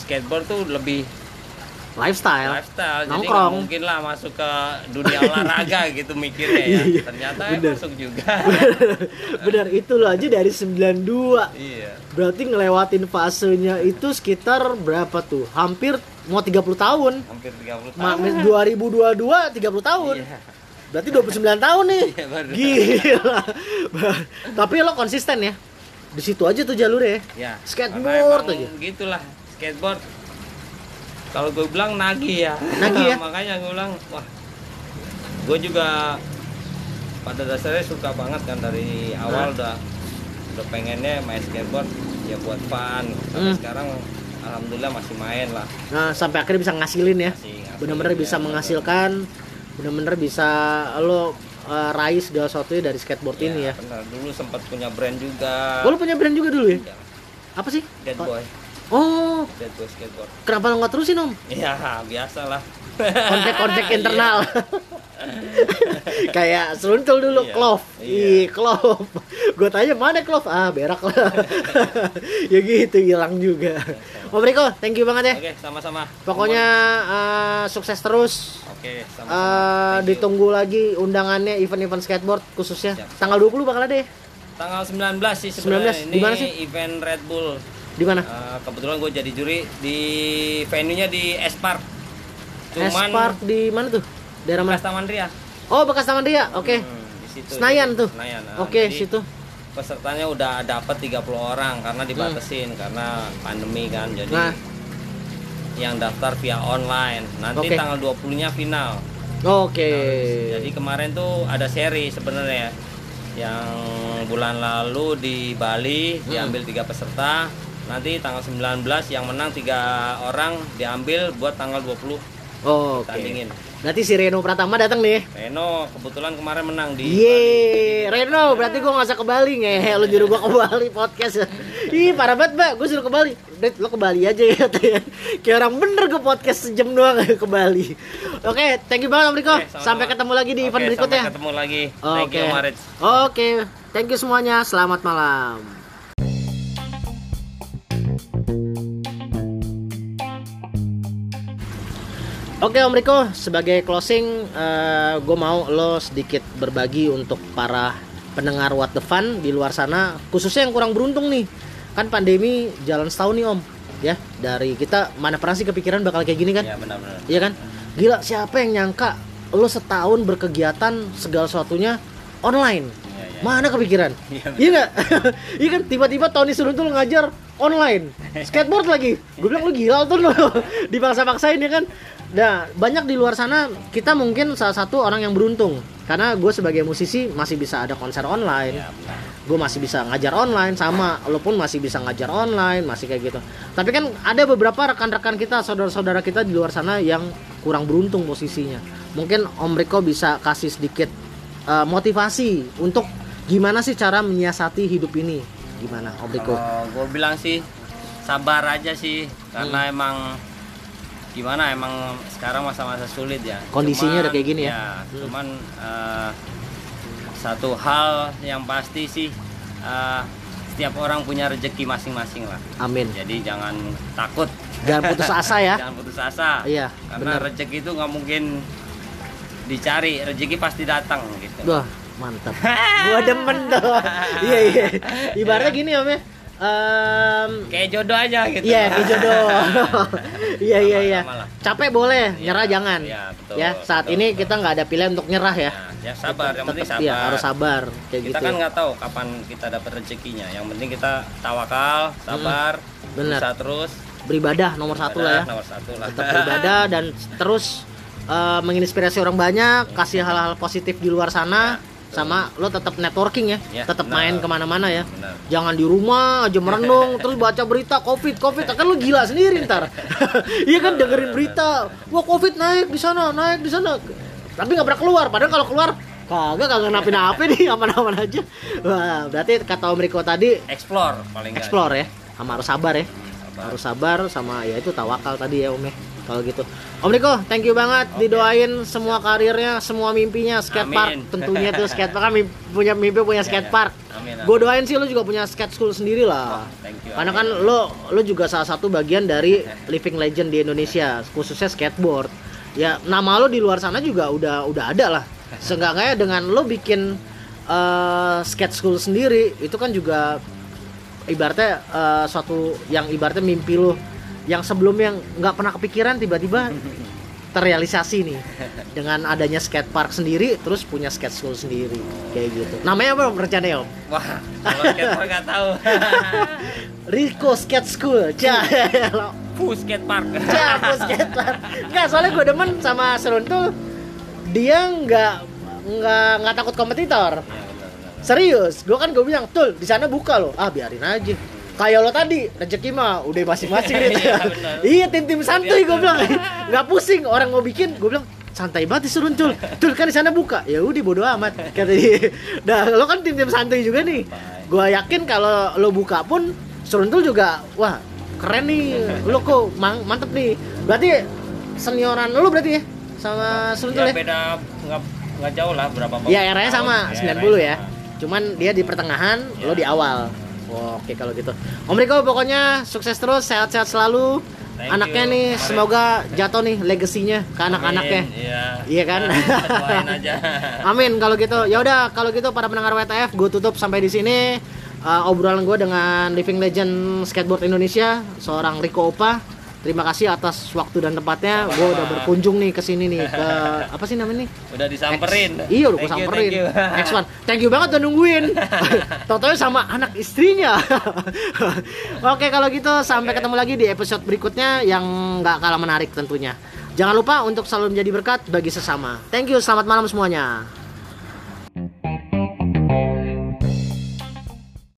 skateboard tuh lebih lifestyle. Lifestyle. Jadi nongkrong. mungkin lah masuk ke dunia olahraga gitu mikirnya ya. Iya, ternyata bener. masuk juga. Benar itu loh aja dari 92 iya. Berarti ngelewatin fasenya itu sekitar berapa tuh? Hampir mau 30 tahun. Hampir 30 Ma- tahun. 2022 30 tahun. Iya. berarti 29 tahun nih. Iya, gila. Tapi lo konsisten ya. Di situ aja tuh jalurnya ya. Ya Skateboard aja. gitulah skateboard kalau gue bilang nagih ya. Nagih ya? makanya gue bilang wah gue juga pada dasarnya suka banget kan dari awal udah udah pengennya main skateboard ya buat fun. Sampai Hmm. sekarang alhamdulillah masih main lah. Nah sampai akhirnya bisa ngasilin ya. Bener-bener ya, bisa bener. menghasilkan bener-bener bisa lo uh, raih segala sesuatunya dari skateboard Ya, ini ya. benar dulu sempat punya brand juga. Oh, lo punya brand juga dulu ya? Ya, apa sih? Dead Boy oh. Boy skateboard. Kenapa lo nggak terusin om? Ya biasa lah kontak-kontak internal. Kayak seruntul dulu Iya, clove iya. ih clove gue tanya mana clove ah berak lah. Ya gitu hilang juga. Om Riko thank you banget ya. Oke sama-sama. Pokoknya uh, sukses terus. Oke sama-sama. Eh, Thank you. ditunggu lagi undangannya event-event skateboard khususnya. Siap. tanggal 20 bakal ada ya? Tanggal 19 sih sebenarnya. 19, ini di mana sih? event Red Bull di mana? Eh, kebetulan gue jadi juri di venue-nya di S Park. S cuman Park di mana tuh? Daerah mana? Bekas Taman Ria. Oh bekas Taman Ria. Oke. Hmm, di situ. Senayan tuh? Senayan. Nah, oke jadi situ. pesertanya udah dapat 30 orang karena dibatasin karena pandemi kan. Jadi Nah. yang daftar via online. Nanti Oke. tanggal 20 nya final. Oke. Nah, Jadi kemarin tuh ada seri sebenarnya. Yang bulan lalu di Bali Hmm. diambil tiga peserta. Nanti tanggal 19 yang menang tiga orang diambil buat tanggal 20 oke. Tandingin. berarti si Reno Pratama datang nih. Reno kebetulan kemarin menang di Yeay, Reno, berarti gue gak usah ke Bali ngehe, lu nyuruh gue ke Bali podcast. Ih, parah banget mbak, gue suruh ke Bali. Red, lo ke Bali aja ya Kayak orang bener gue podcast sejam doang ke Bali. Oke, thank you banget Om Riko. Sama-sama. Sampai ketemu lagi di Oke, event berikutnya. Sampai ketemu lagi. Thank you Marit. Oke, thank you semuanya, selamat malam Oke Om Riko, sebagai closing, gue mau lo sedikit berbagi untuk para pendengar What the Fun di luar sana, khususnya yang kurang beruntung nih. Kan pandemi jalan setahun nih Om, ya. Dari kita mana pernah sih kepikiran bakal kayak gini kan? Ya benar-benar. Iya kan? Gila, siapa yang nyangka lo setahun berkegiatan segala sesuatunya online? Iya, iya. Mana kepikiran? Iya, Iya nggak? Iya kan tiba-tiba Tony Seruntul ngajar online skateboard lagi. Gue bilang lu gila tuh lo dipaksa-paksain ya kan. Nah banyak di luar sana kita mungkin salah satu orang yang beruntung karena gue sebagai musisi masih bisa ada konser online. Ya. Gue masih bisa ngajar online sama lo pun masih bisa ngajar online masih kayak gitu. Tapi kan ada beberapa rekan-rekan kita saudara-saudara kita di luar sana yang kurang beruntung posisinya. Mungkin Om Riko bisa kasih sedikit uh, motivasi untuk gimana sih cara menyiasati hidup ini gimana Om Riko gue bilang sih sabar aja sih karena Hmm. emang gimana emang sekarang masa-masa sulit ya. Kondisinya Cuman, udah kayak gini ya? ya Hmm. cuman eh, satu hal yang pasti sih eh, setiap orang punya rezeki masing-masing lah. amin Jadi jangan takut, jangan putus asa ya jangan putus asa. iya Karena benar rezeki itu nggak mungkin dicari, rezeki pasti datang gitu. wah mantap gua demen tuh iya iya ibaratnya gini om ya Em, Kayak jodoh aja gitu. Iya, kayak jodoh. Iya, iya, iya. Capek boleh, nyerah Iya, jangan. iya, betul, ya, saat betul, ini betul. kita nggak ada pilihan untuk nyerah ya. Ya, ya sabar, yang penting Tetep, sabar. iya, harus sabar kayak kita gitu. kan nggak tahu kapan kita dapat rezekinya yang penting kita tawakal sabar Benar. berusaha terus beribadah nomor satu lah ya nomor satu lah tetap beribadah dan terus eh, menginspirasi orang banyak kasih hal-hal positif di luar sana sama lo tetap networking ya, Ya, tetap main ke mana-mana ya. Benar. jangan di rumah aja merenung terus baca berita covid covid. Kan lo gila sendiri ntar. Iya kan dengerin berita wah covid naik di sana naik di sana. Tapi nggak pernah keluar. Padahal kalau keluar kagak kagak napi-napi nih aman-aman aja. Wah berarti kata Om Riko tadi explore paling explore ya sama harus sabar ya. Sabar. harus sabar sama ya itu tawakal tadi ya Om ya kalau gitu Om Riko thank you banget didoain semua karirnya semua mimpinya skatepark Amin. tentunya tuh skatepark kan mimpi, punya mimpi punya Ya, ya. skatepark Amin, amin. gue doain sih lo juga punya skate school sendiri lah Thank you. karena amin. kan lo lo juga salah satu bagian dari living legend di Indonesia khususnya skateboard ya nama lo di luar sana juga udah udah ada lah seenggaknya dengan lo bikin eh, skate school sendiri itu kan juga ibaratnya eh, suatu yang ibaratnya mimpi lo yang sebelumnya nggak pernah kepikiran tiba-tiba terrealisasi nih dengan adanya skate park sendiri terus punya skate school sendiri kayak gitu namanya apa om rencananya om Wah, kalau skatepark nggak tahu. Rico Skate School Cah Fu skate park. Cah Rico Skate Park Nggak soalnya gue demen sama Seruntul Dia nggak nggak nggak takut kompetitor Ya, benar, benar. Serius, gue kan gue bilang, Tul, di sana buka loh. Ah, biarin aja. Kayak lo tadi, rezeki mah udah masing-masing gitu. Iya, benar. iya, tim-tim santuy gue bilang. Nggak pusing, orang mau bikin, gue bilang santai banget disuruh Tul. Tul kan di sana buka. Ya udah bodo amat. Kata dia. Nah, lo kan tim-tim santuy juga nih. Gue yakin kalau lo buka pun Seruntul juga, wah keren nih. Lo kok mang- mantep nih. Berarti senioran lo berarti ya sama Seruntul Ya ya? beda nggak nggak jauh lah berapa Ya eranya sama, tahun. 90 ya. eranya Cuman dia di pertengahan, Ya. lo di awal. Oke kalau gitu. Om Riko pokoknya sukses terus, sehat-sehat selalu. Thank Anaknya you. nih Mari. semoga jatuh nih legasinya ke anak-anaknya. Amin, Iya. Iya kan? Aja. Amin kalau gitu. Ya udah kalau gitu para pendengar WTF gue tutup sampai di sini Uh, obrolan gue dengan living legend skateboard Indonesia seorang Riko Opa. Terima kasih atas waktu dan tempatnya. Gue udah berkunjung nih ke sini nih ke apa sih namanya nih? Udah disamperin. X- iya udah gue you, samperin. thank you. X1. Thank you banget udah nungguin. Tau-tau sama anak istrinya. Oke kalau gitu sampai ketemu lagi di episode berikutnya yang nggak kalah menarik tentunya. Jangan lupa untuk selalu menjadi berkat bagi sesama. Thank you, selamat malam semuanya.